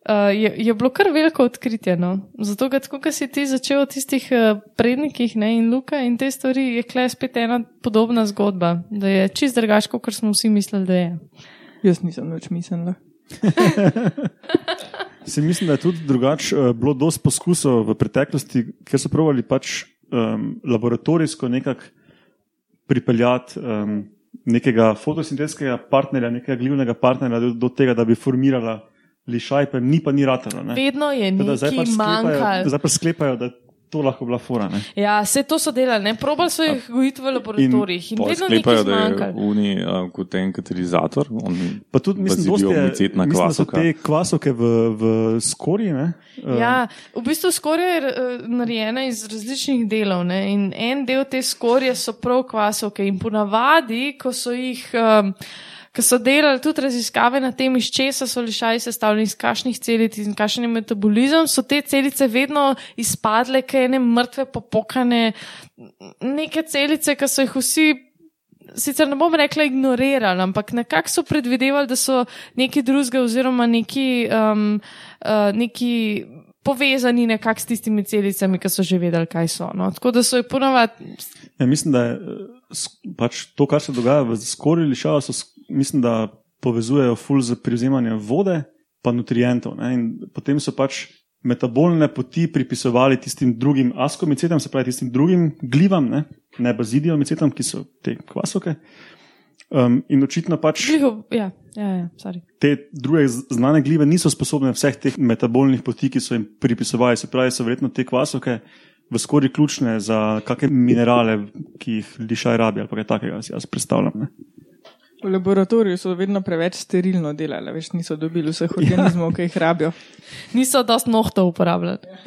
[SPEAKER 3] Uh, je, je bilo kar veliko odkritje. No? Zato, ker tako, kot si ti začel o tistih uh, prednikih ne, in Luka in te stvari, je klej spet ena podobna zgodba, da je čist drugačko, kot smo vsi mislili, da je.
[SPEAKER 5] Jaz nisem več mislila.
[SPEAKER 1] Se mislim, da je tudi drugače uh, bilo dosti poskusov v preteklosti, ker so pravili pač um, laboratorijsko nekako pripeljati um, nekega fotosintetskega partnerja, nekega glivnega partnerja do, do tega, da bi formirala lišaj, pa ni pa ni ratalo. ne.
[SPEAKER 3] Vedno je nekaj
[SPEAKER 1] pač sklepajo,
[SPEAKER 3] manjkalo.
[SPEAKER 1] zdaj pa sklepajo, da to lahko bila fora. Ne?
[SPEAKER 3] Ja, vse to so delali, ne? probali so jih gojiti v laboratorijih in, in vedno
[SPEAKER 4] sklepajo,
[SPEAKER 3] nekaj
[SPEAKER 4] da je uni uh, kot en katalizator. On,
[SPEAKER 1] Pa tudi mislim, dosti je, mislim, da so te kvasovke v, v skorji. Ne? Um,
[SPEAKER 3] Ja, v bistvu skorja je uh, narejena iz različnih delov ne? in en del te skorje so prav kvasovke in ponavadi, ko so jih. Um, ki so delali tudi raziskave na tem, iz česa so lišaji sestavljeni, iz kakšnih celic in kakšen je metabolizem, so te celice vedno izpadle, kaj ene mrtve, popokane, neke celice, ki so jih vsi. Sicer ne bom rekla ignorirali, ampak nekako so predvidevali, da so neki drugega oziroma neki, um, uh, neki povezani nekako s tistimi celicami, ki so že vedeli, kaj so. No. Tako da so jih ponovadi.
[SPEAKER 1] Ja, mislim, da je pač to, kar se dogaja v skorji lišava, so, mislim, da povezujejo ful z prevzemanjem vode pa nutrientov. Ne? In potem so pač metabolne poti pripisovali tistim drugim askomicetam, se pravi tistim drugim glivam, ne, ne bazidijomicetam, ki so te kvasoke. Um, in očitno pač
[SPEAKER 3] Gliho, ja, ja, ja, sorry.
[SPEAKER 1] te druge znane glive niso sposobne vseh teh metabolnih poti, ki so jim pripisovali. Se pravi, so verjetno te kvasoke v skorji ključne za kakšne minerale, ki jih lišaj rabi ali kaj takega, si jaz predstavljam. Ne?
[SPEAKER 5] V laboratoriju so vedno preveč sterilno delali, več niso dobili vseh organizmov, ki jih rabijo.
[SPEAKER 3] Niso dosti nohtov uporabljali.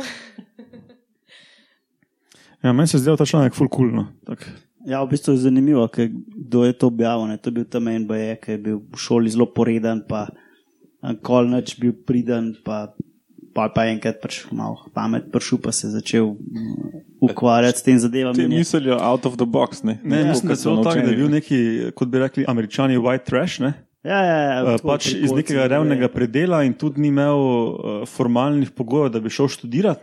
[SPEAKER 1] Ja, meni se je zdel ta članek. No. Tak.
[SPEAKER 2] Ja, v bistvu je zanimivo, ker kdo je to objavil. Ne? To je bil tam en BJ, ki je bil v šoli zelo poreden, pa kolnoč bil priden, pa, pa, pa enkrat pač malo pamet prišel, pa se je začel mm, ukvarjati s tem
[SPEAKER 4] Ti
[SPEAKER 2] zadevami. in je-
[SPEAKER 4] mislijo out of the box. Ne,
[SPEAKER 1] Ne, mislim, da je
[SPEAKER 4] so
[SPEAKER 1] to tako, da je
[SPEAKER 4] naučeni.
[SPEAKER 1] bil neki, kot bi rekli, američani white trash. Ne?
[SPEAKER 2] Ja, ja, ja, tako
[SPEAKER 1] pač
[SPEAKER 2] pri
[SPEAKER 1] iz nekega
[SPEAKER 2] je-
[SPEAKER 1] revnega predela in tudi ni imel uh, formalnih pogojev, da bi šel študirati,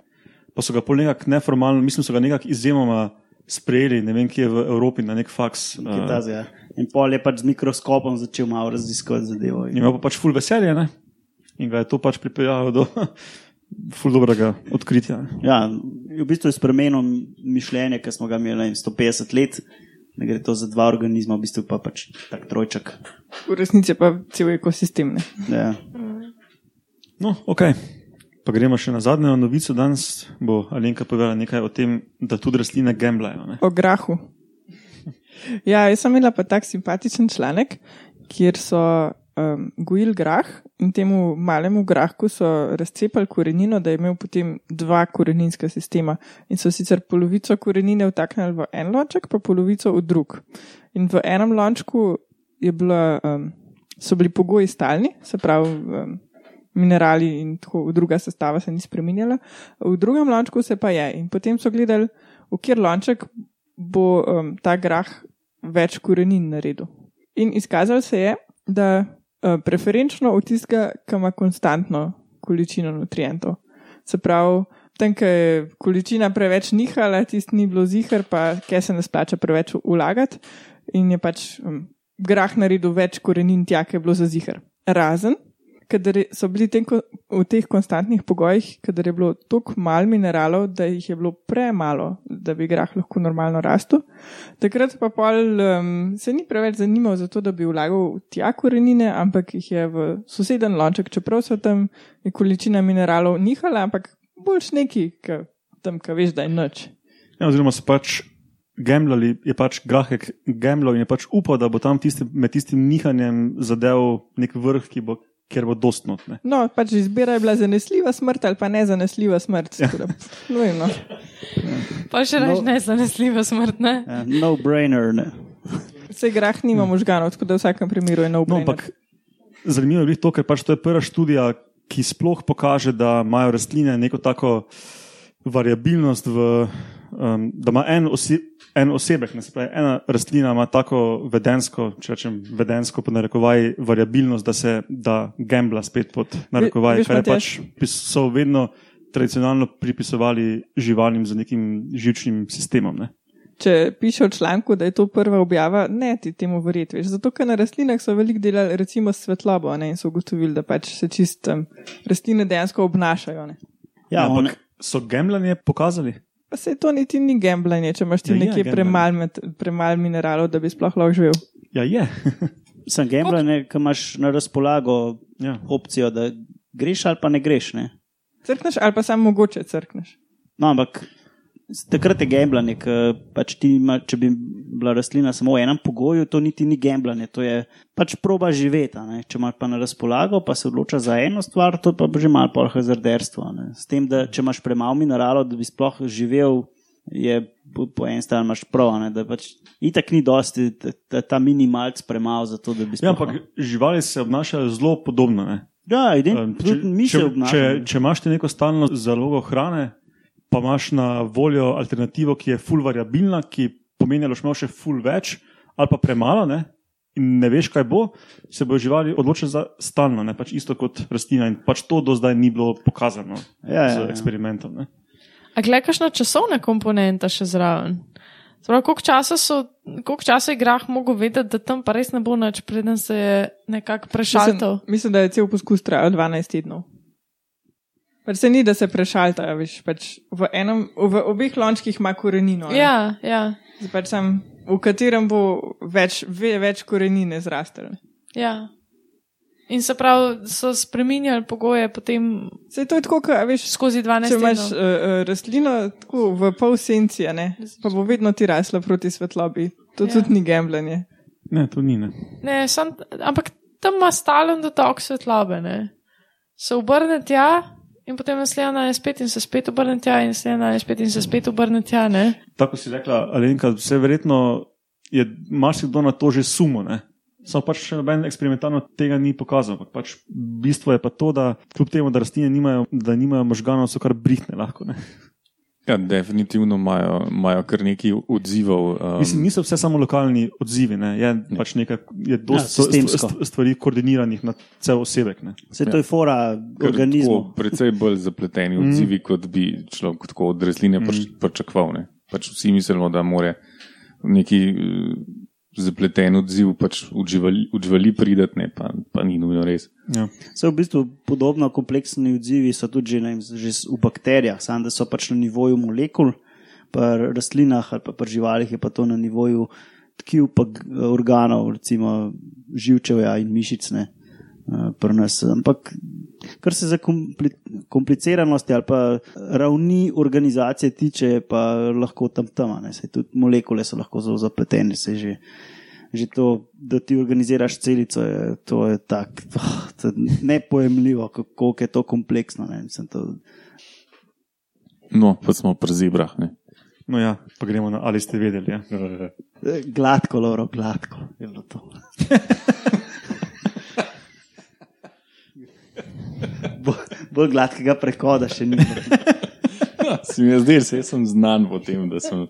[SPEAKER 1] pa so ga pol nekako neformalno, mislim, so ga nekako izjemoma sprejeli, ne vem, kje je v Evropi na nek faks. Uh,
[SPEAKER 2] ja. In pol je pač z mikroskopom začel malo raziskovati zadevo.
[SPEAKER 1] in imel pa pač full veselje ne? In ga je to pač pripeljalo do full dobrega odkritja. ne.
[SPEAKER 2] Ja, v bistvu je spremenil mišljenje, ki smo ga imeli ne vem, 150 let, da gre to za dva organizma, v bistvu pa pač tak trojček.
[SPEAKER 5] V resnici pa cel ekosistem. Ne?
[SPEAKER 2] Ja.
[SPEAKER 1] No, ok. Pa gremo še na zadnjo novico. Danes bo Alenka povedala nekaj o tem, da tudi rastline gamblajo. ne.
[SPEAKER 5] O grahu. Ja, jaz sem imela pa tak simpatičen članek, kjer so um, gojili grah in temu malemu grahku so razcepali korenino, da je imel potem dva koreninska sistema. In so sicer polovico korenine vtaknili v en lonček, pa polovico v drug. In v enem lončku bila, um, so bili pogoji stalni, se pravi. Um, Minerali in tako, druga sestava se ni spremenjala, v drugem lončku se pa je. In potem so gledali, v kjer lonček bo um, ta grah več korenin naredil. In izkazalo se je, da preferenčno v tistega, ki ima konstantno količino nutrientov. Se pravi, tam, ki je količina preveč nihala, tisti ni bilo zihar, pa kje se ne splača preveč vlagati in je pač um, grah naredil več korenin tja, ki je bilo za zihar. Razen, kadar so bili tem, v teh konstantnih pogojih, kadar je bilo toliko mal mineralov, da jih je bilo premalo, da bi grah lahko normalno rastel. Takrat pa pol um, se ni preveč zanimal za to, da bi vlagal tja korenine, ampak jih je v soseden lonček, čeprav so tam količina mineralov nihala, ampak boljš neki, ki tam, ki veš, da je noč.
[SPEAKER 1] Ja, oziroma so pač gamblali, je pač Grahek gamblal in je pač upal, da bo tam tisti, med tistim nihanjem zadev nek vrh, ki bo, kjer bo dostnot. Ne.
[SPEAKER 5] No, pač izbira je bila zanesljiva smrt ali pa nezanesljiva smrt. Ja. Nujno.
[SPEAKER 3] Pa še
[SPEAKER 2] No.
[SPEAKER 3] ne, zanesljiva smrt, ne.
[SPEAKER 2] Ja, no brainer. Ne.
[SPEAKER 5] Vse grah nima možganov, tako da v vsakem primeru je nov
[SPEAKER 1] No,
[SPEAKER 5] brainer.
[SPEAKER 1] ampak zanimivo je bilo to, ker pač to je prva študija, ki sploh pokaže, da imajo rastline neko tako variabilnost, v, um, da ima en, osi, en osebek, ne se pravi, ena rastlina ima tako vedensko, če rečem vedensko, po narekovaj, variabilnost, da se da gambla spet pod narekovaj,
[SPEAKER 5] veš,
[SPEAKER 1] kar je pač so vedno tradicionalno pripisovali živalim z nekim živčnim sistemom. Ne.
[SPEAKER 5] Če piše v članku, da je to prva objava, ne ti temu verjeti. Veš. Zato, ker na rastlinah so veliko delali, recimo s svetlobo, ne, in so ugotovili, da pač se čist um, rastline dejansko obnašajo. Ne.
[SPEAKER 2] Ja, on,
[SPEAKER 1] ampak so gamblanje pokazali.
[SPEAKER 5] Pa se to niti ni gambljanje, če imaš ti
[SPEAKER 1] Ja, je
[SPEAKER 5] nekje
[SPEAKER 1] gambljanje.
[SPEAKER 5] premal, med, premal mineralov, da bi sploh lahko živel.
[SPEAKER 1] Ja, je.
[SPEAKER 2] sem gambler, ki imaš na razpolago
[SPEAKER 1] ja.
[SPEAKER 2] opcijo, da greš ali pa ne greš. Ne?
[SPEAKER 5] Crkneš ali pa samo mogoče crkneš.
[SPEAKER 2] No, ampak takrat je gambljanje, ker pač ti ima, če bi bila rastlina samo v enem pogoju, to niti ni gambljanje, to je pač proba živeti. ne. Če imaš pa na razpolago, pa se odloča za eno stvar, to pa bo že malo pol hazarderstvo. ne. S tem, da če imaš premalo mineralov, da bi sploh živel, je po, eni strani imaš prav, ne, da pač itak ni dosti ta, ta, ta minimalc premalo za to, da bi
[SPEAKER 1] Ja,
[SPEAKER 2] sploh-
[SPEAKER 1] ampak živali se obnašajo zelo podobno. Ne?
[SPEAKER 2] Ja, ident,
[SPEAKER 1] Um,
[SPEAKER 2] tudi mi se
[SPEAKER 1] če, če,
[SPEAKER 2] obnašamo.
[SPEAKER 1] če imaš ti neko stalno zalogo hrane, pa imaš na voljo alternativo, ki je full variabilna, ki pomeni, da boš imel še full več ali pa premalo, ne? in ne veš, kaj bo, se bojo živali odločili za stalno, ne? pač isto kot rastlina. In pač to do zdaj ni bilo pokazano
[SPEAKER 2] Ja, ja,
[SPEAKER 1] z
[SPEAKER 2] ja.
[SPEAKER 1] eksperimentom. Ne?
[SPEAKER 3] A gleda, kakšna časovna komponenta še zraven. Sprav, koliko časa, so, koliko časa je grah mogel vedeti, da tam pa res ne bo nič, preden se je nekako prešaltal.
[SPEAKER 5] Mislim, mislim, da je cel poskus trajal 12 tednov. Pač se ni, da se prešaltajo, veš, pač v, enem, v obeh lončkih ima korenino. ne.
[SPEAKER 3] Ja, ja,
[SPEAKER 5] Zdaj Pač sem, v katerem bo več, ve, več korenine zrastel.
[SPEAKER 3] ja. In se pravi, so spremenjali pogoje potem
[SPEAKER 5] Se to je tako, kot veš,
[SPEAKER 3] skozi 12
[SPEAKER 5] če imaš uh, rastlino tako v pol senci, ne, pa bo vedno ti rasla proti svetlobi. To
[SPEAKER 3] Ja.
[SPEAKER 5] tudi ni gambljanje.
[SPEAKER 1] ne, to ni. Ne.
[SPEAKER 3] Ne, sam, ampak tam ima stalen dotok svetlobe. Ne? Se obrne tja in potem naslednja je spet in se spet obrne tja in naslednja je spet in se spet obrne tja. Ne?
[SPEAKER 1] Tako si rekla, Alenka, vse verjetno je marsikdo na to že sumo. Ne? Samo pač še noben eksperimentalno tega ni pokazal. Pač bistvo je pa to, da kljub temu, da rastline nimajo, da nimajo možganov, so kar brihne lahko. Ne?
[SPEAKER 4] Ja, definitivno imajo, imajo kar nekaj odzivov. Um,
[SPEAKER 1] Mislim, niso vse samo lokalni odzivi, ne? je pač nekaj, je
[SPEAKER 2] Ja,
[SPEAKER 1] dosti st-
[SPEAKER 2] sistemsko.
[SPEAKER 1] st- stvari koordiniranih na cel osebek. Ne?
[SPEAKER 2] Se to je fora
[SPEAKER 4] kar
[SPEAKER 2] organizmov.
[SPEAKER 4] Precej bolj zapleteni odzivi, kot bi človek tako od rastline mm. pričakoval. ne. Pač vsi mislimo, da more neki zapleten odziv pač v živali, v živali prideti, ne, pa, pa ni nujno res.
[SPEAKER 1] Ja.
[SPEAKER 2] Se v bistvu podobno kompleksni odzivi so tudi že, ne vem, že v bakterijah, samo da so pač na nivoju molekul, pri rastlinah ali pa pri živalih je pa to na nivoju tkiv, pa organov, recimo živčevja in mišicne. Pri nas. Ampak, kar se za kompli kompliciranosti ali pa ravni organizacije tiče, pa lahko tam tam. a ne. Saj Tudi molekule so lahko zelo zapletene. saj Že, že to, da ti organiziraš celico, je, to je tako je nepojemljivo, kako je to kompleksno. Ne. Mislim, to,
[SPEAKER 4] No, pa smo pri zebrah. Ne.
[SPEAKER 1] No, ja, pa gremo na ali ste vedeli. Ja?
[SPEAKER 2] gladko, loro, gladko. je bilo to. Bo- Bolj gladkega prehoda še ni.
[SPEAKER 4] Se mi je zdelo, da sem znan po tem, da sem uh,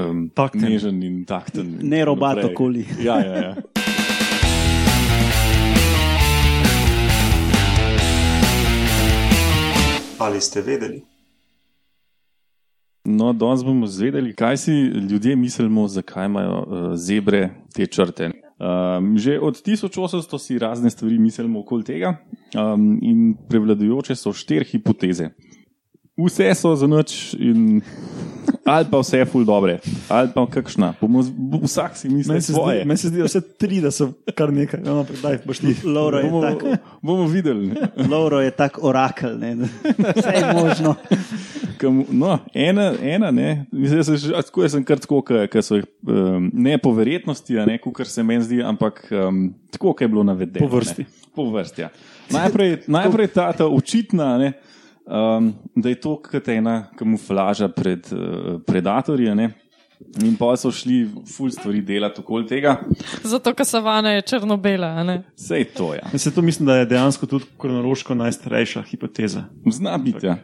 [SPEAKER 4] um,
[SPEAKER 1] Takten.
[SPEAKER 4] nežen in takten.
[SPEAKER 2] Ne robat okoli.
[SPEAKER 4] Ja, ja, ja.
[SPEAKER 1] Ali ste vedeli?
[SPEAKER 4] No, danes bomo zvedeli, kaj si ljudje mislimo, zakaj imajo uh, zebre te črte. Um, že od 1800 si razne stvari mislimo okoli tega, um, in prevladujoče so štiri hipoteze. Vse so za noč, in ali pa vse je ful dobre, ali pa kakšna. Bomo, z- vsak si misli
[SPEAKER 1] Meni se,
[SPEAKER 4] svoje.
[SPEAKER 1] zdi, meni se zdi, da vse tri, da so kar nekaj. No, no, daj, boš ti.
[SPEAKER 2] Lauro je
[SPEAKER 4] Bomo,
[SPEAKER 2] tako.
[SPEAKER 4] bomo videli.
[SPEAKER 2] Lauro je tak orakel, ne, da vse je možno.
[SPEAKER 4] Kam, no, ena, ena ne, mislim, da se že- a, tako jaz sem kar tako, ki so jih um, ne po verjetnosti, a ne kar se meni zdi, ampak um, tako, kot je bilo navedeno.
[SPEAKER 1] Po vrsti.
[SPEAKER 4] Ne, po vrsti ja. najprej, najprej ta, ta očitna, ne, um, da je to kot ena kamuflaža pred uh, predatorji. Ne. In pa so šli ful stvari delati okoli tega.
[SPEAKER 3] Zato, ker savana je črno-bela. a ne?
[SPEAKER 4] Sej to, ja.
[SPEAKER 1] Jaz se to mislim, da je dejansko tudi kronološko najstarejša hipoteza.
[SPEAKER 4] Zna biti. Ja.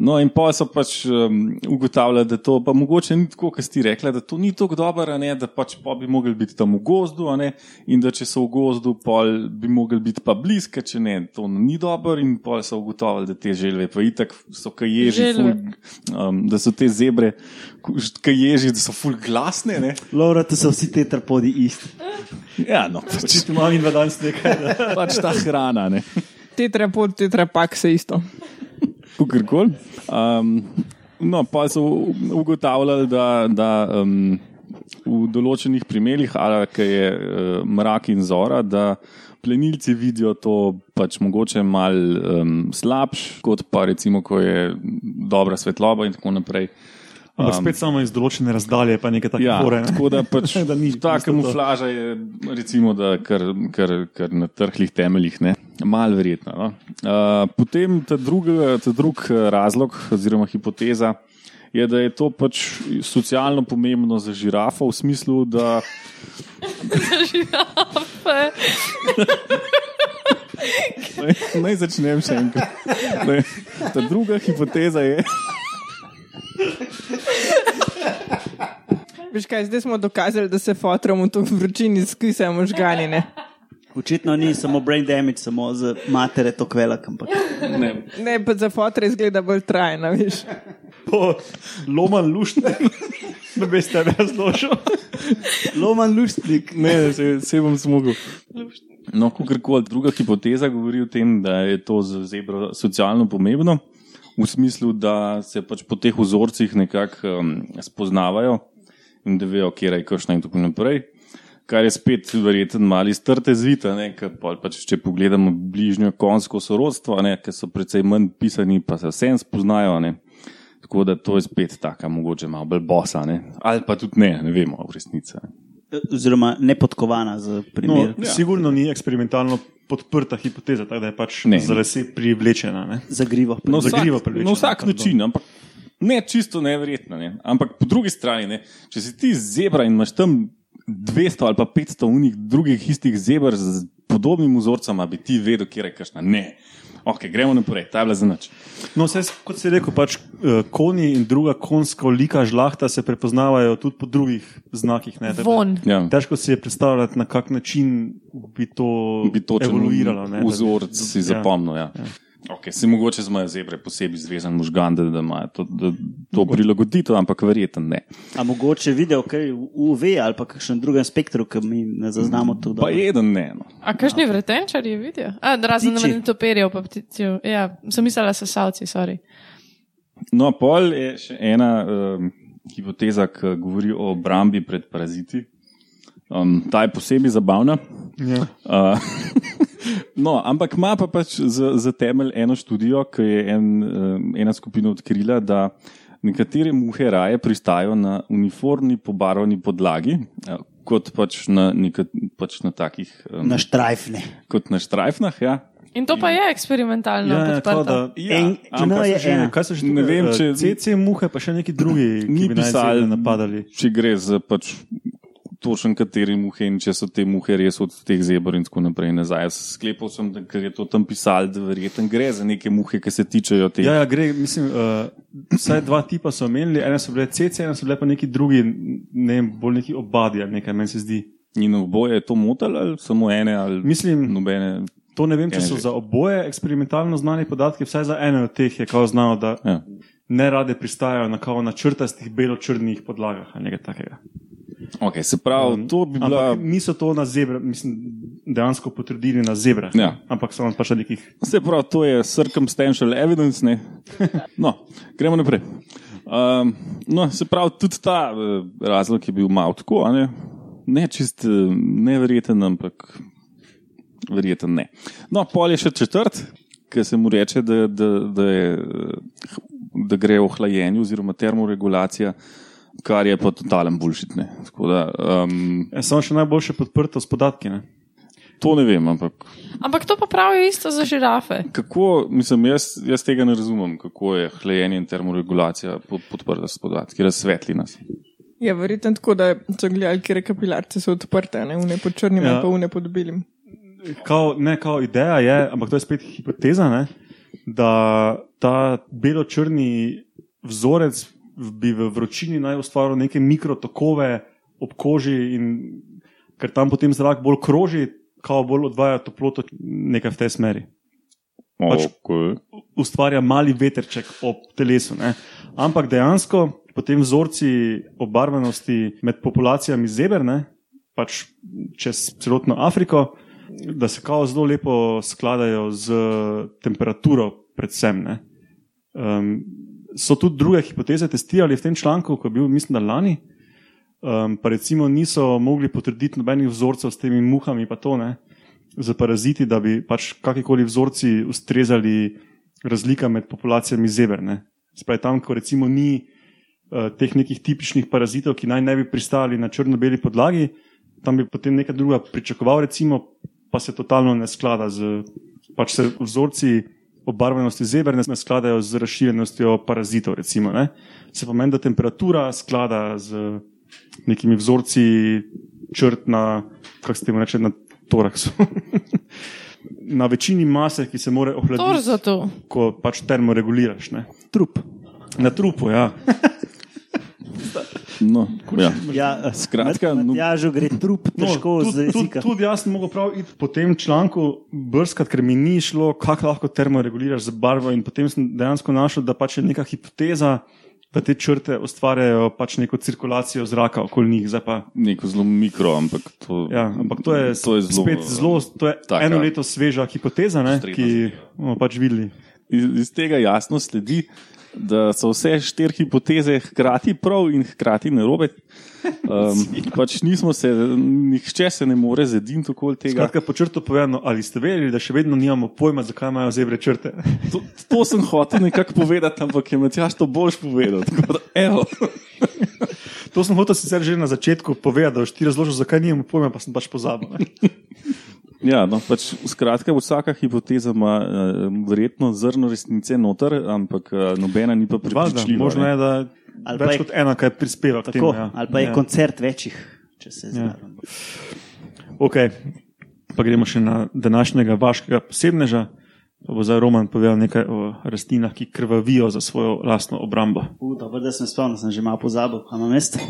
[SPEAKER 4] No, in pa so pač um, ugotavljali, da to pa mogoče ni tako, kot ste rekli, da to ni tako dobro, a ne, da pač pa bi mogli biti tam v gozdu, a ne, in da če so v gozdu, pol bi mogli biti pa bliska, če ne, to ni dobro, in pa so ugotovili, da te želve, pa itak so kaj ježi,
[SPEAKER 3] Želve.
[SPEAKER 4] ful, um, da so te zebre, kaj ježi, da so ful glasne. Ne.
[SPEAKER 2] Lauro, to so vsi te trpodi isti.
[SPEAKER 4] Ja, no, pač,
[SPEAKER 1] malo in danes nekaj.
[SPEAKER 4] Pač ta hrana. Ne.
[SPEAKER 5] Tetrapod, tetrapak se isto.
[SPEAKER 4] Kakorkoli. Um, no, pa so ugotavljali, da, da um, v določenih primerjih, ali kaj je uh, mrak in zora, da plenilci vidijo to pač mogoče mal um, slabš, kot pa recimo, ko je dobra svetloba in tako naprej.
[SPEAKER 1] Ampak spet samo iz določene razdalje, pa nekaj takega.
[SPEAKER 4] Ja,
[SPEAKER 1] fore, ne.
[SPEAKER 4] tako da pač
[SPEAKER 1] Da ni
[SPEAKER 4] ta kamuflaža je, recimo, da kar, kar, kar na trhlih temeljih, ne, mal verjetna. No. Uh, potem ta, druga, ta drug razlog oziroma hipoteza je, da je to pač socialno pomembno za žirafo, v smislu, da
[SPEAKER 3] Žirafe.
[SPEAKER 4] Naj, naj začnem še enkrat. Naj, ta druga hipoteza je,
[SPEAKER 5] Veš kaj, zdaj smo dokazali, da se fotrom v to vročini skrisajo možgani. Ne?
[SPEAKER 2] Očitno ni samo brain damage, samo za matere to kvelak. Ampak.
[SPEAKER 4] ne,
[SPEAKER 5] ne, pa za fotre izgleda bolj trajno, veš.
[SPEAKER 1] Po loman luštne, da bi ste razložil.
[SPEAKER 2] Loman luštnik.
[SPEAKER 4] ne se, se bom zmogel. No, kakorkoli, druga hipoteza govori o tem, da je to za zebro socialno pomembno, v smislu, da se pač po teh vzorcih nekako um, spoznavajo in da vejo, kje je kakšna in tako naprej. Kar je spet verjeten mali strte zvita, ker pol pač, če pogledamo bližnjo konsko sorodstvo, ne, ker so precej manj pisani, pa se vsem spoznajo. Ne. Tako da to je spet taka, mogoče malo bolj bosa, ne. ali pa tudi ne, ne vemo v resnici.
[SPEAKER 2] Oziroma nepodkovana za
[SPEAKER 1] No,
[SPEAKER 2] primer.
[SPEAKER 1] ja. Sigurno ni eksperimentalno podprta hipoteza, tako da je pač
[SPEAKER 4] Ne.
[SPEAKER 1] za lase privlečena. Ne?
[SPEAKER 2] Zagrivo.
[SPEAKER 4] No,
[SPEAKER 1] Za
[SPEAKER 4] vsak,
[SPEAKER 1] grivo privlečena,
[SPEAKER 4] na vsak način, ampak ne čisto neverjetno. Ne? Ampak po drugi strani, ne? če si ti zebra in imaš tam 200 ali pa 500 unih drugih istih zebr z podobnim vzorcem, bi ti vedel, kje je kašna. Ne. Ok, gremo naprej, ta je bila za nič.
[SPEAKER 1] No, vse, kot si rekel, pač uh, konji in druga konjska olika žlahta se prepoznavajo tudi po drugih znakih. Ne,
[SPEAKER 3] Von.
[SPEAKER 4] Ja.
[SPEAKER 1] Težko si je predstavljati, na kak način bi to
[SPEAKER 4] Bi točno
[SPEAKER 1] evoluiralo. ne, bi-
[SPEAKER 4] Vzorec si
[SPEAKER 1] ja.
[SPEAKER 4] zapomnil. Ja. Ja. Okay, se mogoče imajo zebre posebej zvezan možgan, da, da imajo to, da, to prilagoditev, ampak verjetno ne.
[SPEAKER 2] A mogoče video, kaj UV ali pa kakšen drugem spektru, ki mi ne zaznamo to
[SPEAKER 4] Pa
[SPEAKER 2] dobro.
[SPEAKER 4] jeden ne. No.
[SPEAKER 3] A kakšni vretenčari vidijo? A, razen na toperijo, pa pticijo. Ja, sem mislila, sesalci, sorry.
[SPEAKER 4] No, pol je še ena um, hipoteza, ki govori o obrambi pred paraziti. Um, ta je posebej zabavna.
[SPEAKER 1] Ja.
[SPEAKER 4] Uh, no, ampak ima pa pač za, za temelj eno študijo, ki je en, um, ena skupina odkrila, da nekatere muhe raje pristajajo na uniformni pobarvani podlagi, uh, kot pač na, neka, pač na takih, um,
[SPEAKER 2] Na štrajfne.
[SPEAKER 4] kot na štrajfnah. Ja.
[SPEAKER 3] In to pa je eksperimentalno
[SPEAKER 1] Ja, ja, da,
[SPEAKER 4] Ja,
[SPEAKER 2] En,
[SPEAKER 1] ampak
[SPEAKER 2] no, je
[SPEAKER 1] že- kaj so že
[SPEAKER 4] Ne vem,
[SPEAKER 1] eh,
[SPEAKER 4] če-
[SPEAKER 1] CC muhe, pa še neki drugi, ki bi
[SPEAKER 4] pisali,
[SPEAKER 1] napadali.
[SPEAKER 4] če gre za pač točen kateri muhe in če so te muhe res od teh zebr in tako naprej nazaj. Sklepal sem, da ker je to tam pisal, da verjetno gre za neke muhe, ki se tičejo teh.
[SPEAKER 1] Ja, ja, gre, mislim, uh, vsaj dva tipa so omenili, ene so bile CC, ene so bile pa neki drugi, ne vem, bolj neki obadi ali nekaj, meni se zdi.
[SPEAKER 4] In oboje je to motilo, ali samo ene, ali
[SPEAKER 1] Mislim,
[SPEAKER 4] nobene.
[SPEAKER 1] to ne vem, če so za oboje eksperimentalno znani podatki, vsaj za ene od teh je kao znano, da
[SPEAKER 4] Ja.
[SPEAKER 1] ne rade pristajajo na kao na črtastih belo-črnih podlagah ali nekaj takega.
[SPEAKER 4] Okay, se pravi, um, to bi bila.
[SPEAKER 1] Niso to na zebre, mislim, dejansko potrdili na zebrah,
[SPEAKER 4] Ja.
[SPEAKER 1] ampak so nam pač nekih.
[SPEAKER 4] Se pravi, to je circumstantial evidence. Ne? No, gremo naprej. Um, no, se pravi, tudi ta uh, razlog je bil malo tako, ne, ne čist uh, neverjeten, ampak verjeten ne. No, pol je še četrt, ki se mu reče, da, da, da, je, eh, da gre o hlajenju oziroma termoregulacija, kar je pa totalen bullshit. Ne. Tako Da, um,
[SPEAKER 1] Ja, samo še najboljše podprto s podatki. Ne?
[SPEAKER 4] to ne vem, ampak
[SPEAKER 3] Ampak to pa pravijo isto za žirafe.
[SPEAKER 4] Kako, mislim, jaz, jaz tega ne razumem, kako je hlajenje in termoregulacija pod, podprta s podatki, razsvetli nas.
[SPEAKER 5] Je verjetno tako, da so gledali, kje kapilarce so odprte, ne une pod črnim
[SPEAKER 1] Ja.
[SPEAKER 5] ja. pa une pod belim.
[SPEAKER 1] Kao, ne, kao ideja je, ampak to je spet hipoteza, ne, da ta belo-črni vzorec bi v vročini naj ustvaril neke mikrotokove ob koži, in ker tam potem zrak bolj kroži, kao bolj odvaja toploto nekaj v tej smeri. Pač-
[SPEAKER 4] Okay.
[SPEAKER 1] ustvarja mali veterček ob telesu. Ne? Ampak dejansko potem vzorci obarvanosti med populacijami zeber, ne? pač čez celotno Afriko, da se kao zelo lepo skladajo z temperaturo, predvsem. Ne? Um, so tudi druge hipoteze testirali v tem članku, ko je bil, mislim, da lani. Um, pa recimo niso mogli potrditi nobenih vzorcev s temi muhami, pa to ne, za paraziti, da bi pač kakorkoli vzorci ustrezali razlika med populacijami zeber. Ne. Spravi tam, ko recimo ni uh, teh nekih tipičnih parazitov, ki naj ne bi pristali na črno-beli podlagi, tam bi potem nekaj druga pričakoval, recimo, pa se totalno ne sklada z, pač vzorci obarvanosti zeber ne skladajo z razširjenostjo parazitov. Recimo, ne. Se pomeni, da temperatura sklada z nekimi vzorci črt na, kako se temu reče, na toraksu. na večini mase, ki se more ohladiti,
[SPEAKER 3] Torzo to.
[SPEAKER 1] ko pač termoreguliraš. Ne.
[SPEAKER 2] Trup.
[SPEAKER 1] Na trupu, ja.
[SPEAKER 4] No, ja.
[SPEAKER 2] Ja,
[SPEAKER 4] Skratka, no-
[SPEAKER 2] ja, že gre trup težko
[SPEAKER 1] No, tudi, tudi, tudi jaz sem mogel prav iti po tem članku brskati, ker mi ni šlo, kako lahko termoreguliraš z barvo. In potem sem dejansko našel, da pač je neka hipoteza, da te črte ustvarjajo pač neko cirkulacijo zraka okoli njih. Pa,
[SPEAKER 4] neko zelo mikro, ampak to,
[SPEAKER 1] ja, ampak to je,
[SPEAKER 4] to je zelo,
[SPEAKER 1] spet zelo, to je
[SPEAKER 4] taka
[SPEAKER 1] eno leto sveža hipoteza, ne, ki bomo pač videli.
[SPEAKER 4] Iz, iz tega jasno sledi, da so vse štiri hipoteze hkrati prav in hkrati narobe. Um, pač nismo se, nihče se ne more zediniti okoli tega.
[SPEAKER 1] Skratka, po črto povedano, ali ste vedeli, da še vedno nimamo pojma, zakaj imajo zebre črte?
[SPEAKER 4] To, to sem hotel nekako povedati, ampak je Matjaš to boljš povedal. Da, evo.
[SPEAKER 1] To sem hotel sicer že na začetku povedati, da boš ti razložil, zakaj nimamo pojma, pa sem pač pozabil.
[SPEAKER 4] Ja, no, pač, skratka, vsaka hipoteza ima uh, verjetno zrno resnice noter, ampak uh, nobena ni pa prepričljiva.
[SPEAKER 1] možno je, da
[SPEAKER 2] Ali pa
[SPEAKER 1] več
[SPEAKER 2] je-
[SPEAKER 1] kot ena, kaj prispeva k temu. Ja.
[SPEAKER 2] ali pa je
[SPEAKER 1] ja.
[SPEAKER 2] koncert večjih, če se
[SPEAKER 1] Ja.
[SPEAKER 2] zraven.
[SPEAKER 1] Okay. Pa gremo še na današnjega vaškega posebneža. Pa bo zdaj Roman povedal nekaj o rastlinah, ki krvavijo za svojo lastno obrambo.
[SPEAKER 2] Uh, dobro, da sem spomnil, sem že malo pozabil, a na mestu.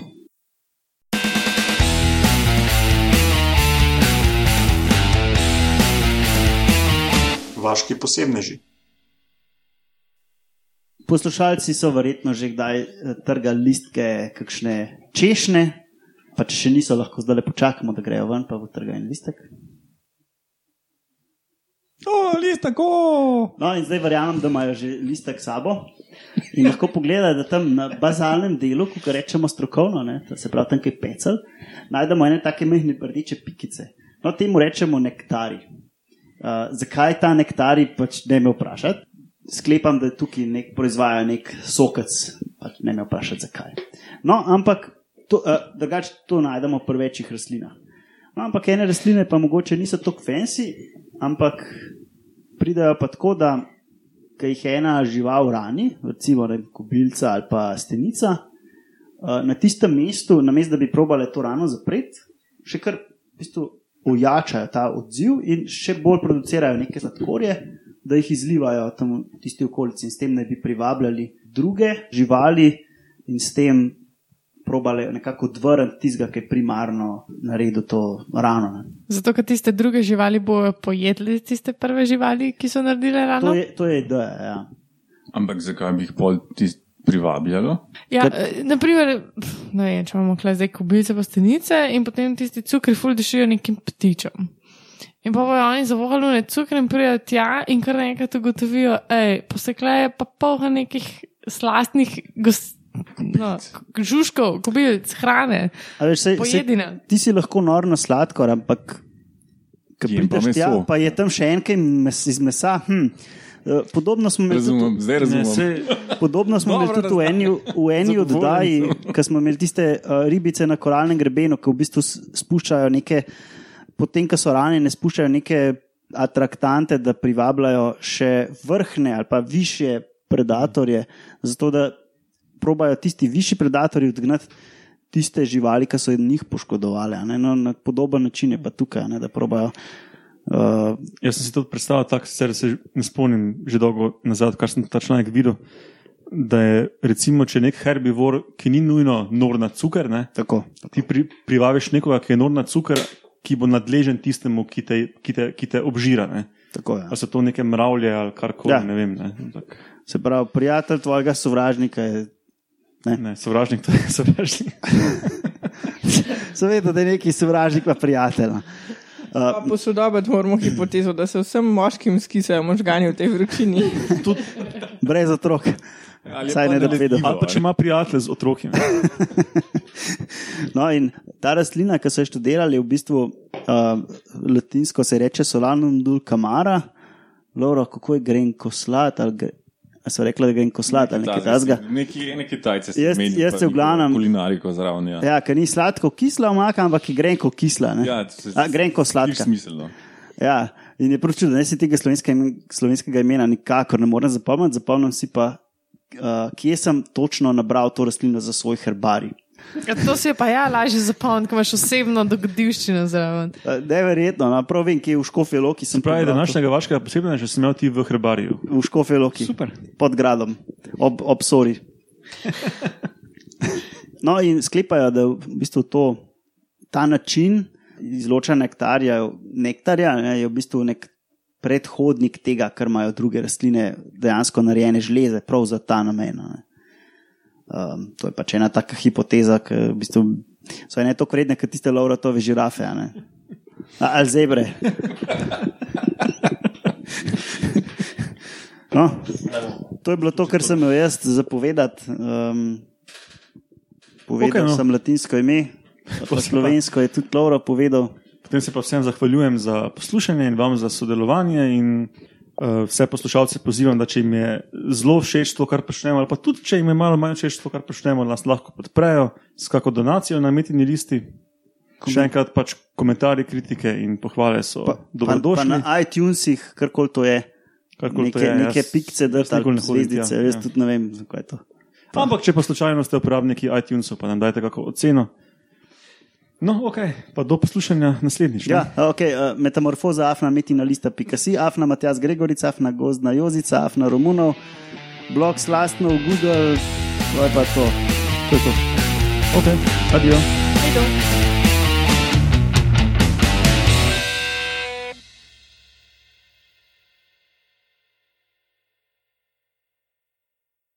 [SPEAKER 1] Vaški posebneži.
[SPEAKER 2] Poslušalci so verjetno že kdaj eh, trgali listke, kakšne češnje, pa če še niso, lahko zdaj le počakamo, da grejo ven, pa bo trgal en listek.
[SPEAKER 4] O, list tako!
[SPEAKER 2] No, in zdaj verjamem, da imajo že listek sabo in lahko pogledajo, da tam na bazalnem delu, kot rečemo strokovno, ne, se pravi tam, ki je pecel, najdemo ene take mehne rdeče pikice. No, temu rečemo nektari. Uh, zakaj ta nektari, pač ne me vprašati. Sklepam, da tukaj nek, proizvajajo nek sokec, pač ne me vprašati zakaj. No, ampak uh, drugače to najdemo pri večjih rastlinah. No, ampak ene rastline pa mogoče niso tako fancy, ampak pridejo pa tako, da jih ena žival rani, recimo kobilca ali pa stenica, eh, na tistem mestu, namesto da bi probale to rano zapreti, še kar v bistvu ojačajo ta odziv in še bolj producirajo neke sladkorje, da jih izlivajo tam v tisti okolici in s tem naj bi privabljali druge živali in s tem probale nekako odvrniti tistega, ki je primarno naredil to rano. Ne.
[SPEAKER 3] Zato, ker tiste druge živali bojo pojedli tiste prve živali, ki so naredile rano.
[SPEAKER 2] To je, to je ideja. Ja.
[SPEAKER 4] Ampak zakaj bi jih pol tist privabljalo?
[SPEAKER 3] Ja, eh, naprimer, ne vem, če imamo kle zdaj kubice pa stenice in potem tisti cukri ful dišijo nekim ptičem. In pa bojo oni zavohali cukre in pridejo tja in kar naenkrat ugotovijo, ej, posekleje pa polha nekih slastnih gost, no, žužkov, kubilc, hrane,
[SPEAKER 2] A Veš, sej, sej,
[SPEAKER 3] pojedine.
[SPEAKER 2] ti si lahko nor na sladkor, ampak ko prideš tja, pa je tam še en kaj mes, iz mesa. Hm. Podobno smo imeli
[SPEAKER 4] Razumem,
[SPEAKER 2] tudi,
[SPEAKER 4] zdaj
[SPEAKER 1] Ne,
[SPEAKER 4] razumem.
[SPEAKER 1] se,
[SPEAKER 2] podobno smo imeli tudi v eni, v eni oddaji, ko smo imeli tiste uh, ribice na koralnem grebenu, ki v bistvu spuščajo neke, potem, ko so ranjene, spuščajo neke atraktante, da privabljajo še vrhne ali pa više predatorje, zato da probajo tisti višji predatorji odgnati tiste živali, ki so njih poškodovali. a Ne? No, na podoben način je pa tukaj, a ne, da probajo. Uh,
[SPEAKER 1] jaz sem si to predstavljal tako, sicer se ne spomnim že dolgo nazaj, kar sem ta članek videl. Da je recimo, če nek herbivor, ki ni nujno nor na cuker, ne,
[SPEAKER 2] tako.
[SPEAKER 1] ti pri, privabiš nekoga, ki je nor na cuker, ki bo nadležen tistemu, ki te, ki te, ki te obžira. Ne.
[SPEAKER 2] tako je.
[SPEAKER 1] Ali so to neke mravlje ali karkoli,
[SPEAKER 2] Ja.
[SPEAKER 1] ja. ne vem. Ne. Ampak,
[SPEAKER 2] Se pravi, prijatelj tvojega sovražnika je.
[SPEAKER 1] ne, sovražnik to je sovražnik.
[SPEAKER 2] Seveda, da je neki sovražnik, pa prijatelj.
[SPEAKER 5] Pa posodobiti moramo hipotezo, da se vsem moškim skisajo možgani v tej vročini.
[SPEAKER 2] Brez otrok.
[SPEAKER 4] Ali je
[SPEAKER 2] Saj
[SPEAKER 4] pa
[SPEAKER 2] ne da
[SPEAKER 4] nalezljivo,
[SPEAKER 2] vedo.
[SPEAKER 1] Ali pa če ima prijatelj z otroki. ne.
[SPEAKER 2] No, in ta rastlina, ki so jo študirali, je v bistvu uh, latinsko se reče Solanum dulcamara, Loro, kako je grenko slat. Ali gre, so rekli, da je grenko slat ali nekaj tasga.
[SPEAKER 4] Neki, neki tajce se
[SPEAKER 2] Jaz- se v glavnem-
[SPEAKER 4] Kulinariko zraven. Ja.
[SPEAKER 2] Ja, ker ni sladko kisla omaka, ampak je grenko kisla. ne.
[SPEAKER 4] Ja, to se-
[SPEAKER 2] A, grenko
[SPEAKER 4] Sliši
[SPEAKER 2] sladka.
[SPEAKER 4] Smiselno.
[SPEAKER 2] Ja, in je prav čudno, da si tega slovenskega, imen- slovenskega imena nikakor ne morem zapomniti, zapomnim si pa, uh, kje sem točno nabral to rastlino za svoj herbarij.
[SPEAKER 3] Ja, to si je pa ja lažje zapomniti, ko imaš osebno dogodivščino zraven.
[SPEAKER 2] Neverjetno, no, prav vem, kje je v Škofje Loki.
[SPEAKER 1] Pravi,
[SPEAKER 2] prebral to.
[SPEAKER 1] današnjega vaškega posebnega, že sem imel ti v herbariju.
[SPEAKER 2] V Škofje Loki.
[SPEAKER 1] Super.
[SPEAKER 2] Pod gradom, ob, ob Sori. No, in sklepajo, da v bistvu to, ta način izločanja nektarja, nektarja ne, je v bistvu nek predhodnik tega, kar imajo druge rastline, dejansko narejene žleze, prav za ta namen. ne. Um, to je pač ena taka hipoteza, ki v bistvu so ene toliko vredne, kot tiste lauratove žirafe. a Ali zebre. No, to je bilo to, kar sem imel jaz zapovedati. Um, povedal okay,
[SPEAKER 1] no.
[SPEAKER 2] sem latinsko ime, pa- slovensko je tudi Laura povedal.
[SPEAKER 1] Potem se pa vsem zahvaljujem za poslušanje in vam za sodelovanje. In, vse poslušalce pozivam, da če jim je zelo všeč to, kar počnemo, ali pa tudi če jim je malo manj všeč to, kar počnemo, nas lahko podprejo s kako donacijo na metini listi. Še enkrat pač komentarji, kritike in pohvale so
[SPEAKER 2] Pa, pa, pa
[SPEAKER 1] dobrodošli.
[SPEAKER 2] na iTunesih, karkoli to je.
[SPEAKER 1] Karkoli to
[SPEAKER 2] Neke,
[SPEAKER 1] je,
[SPEAKER 2] neke
[SPEAKER 1] jaz-
[SPEAKER 2] pikce, da
[SPEAKER 1] jaz nikoli ne
[SPEAKER 2] zvezdice, jaz
[SPEAKER 1] ja.
[SPEAKER 2] tudi ne vem, zakaj je to.
[SPEAKER 1] Ampak, če pa slučajno ste uporabniki iTunesov, pa nam dajte kako oceno. No, ok, pa do poslušanja naslednjič. ne?
[SPEAKER 2] Ja, okay, uh, metamorfoza, afna, metina lista, pikasi, afna, Matjas Gregorica, afna, gozdna Jozica, afna, Romunov, blog slastno, Google, to je pa to.
[SPEAKER 1] To je to. Ok, adijo.
[SPEAKER 3] Ajdo.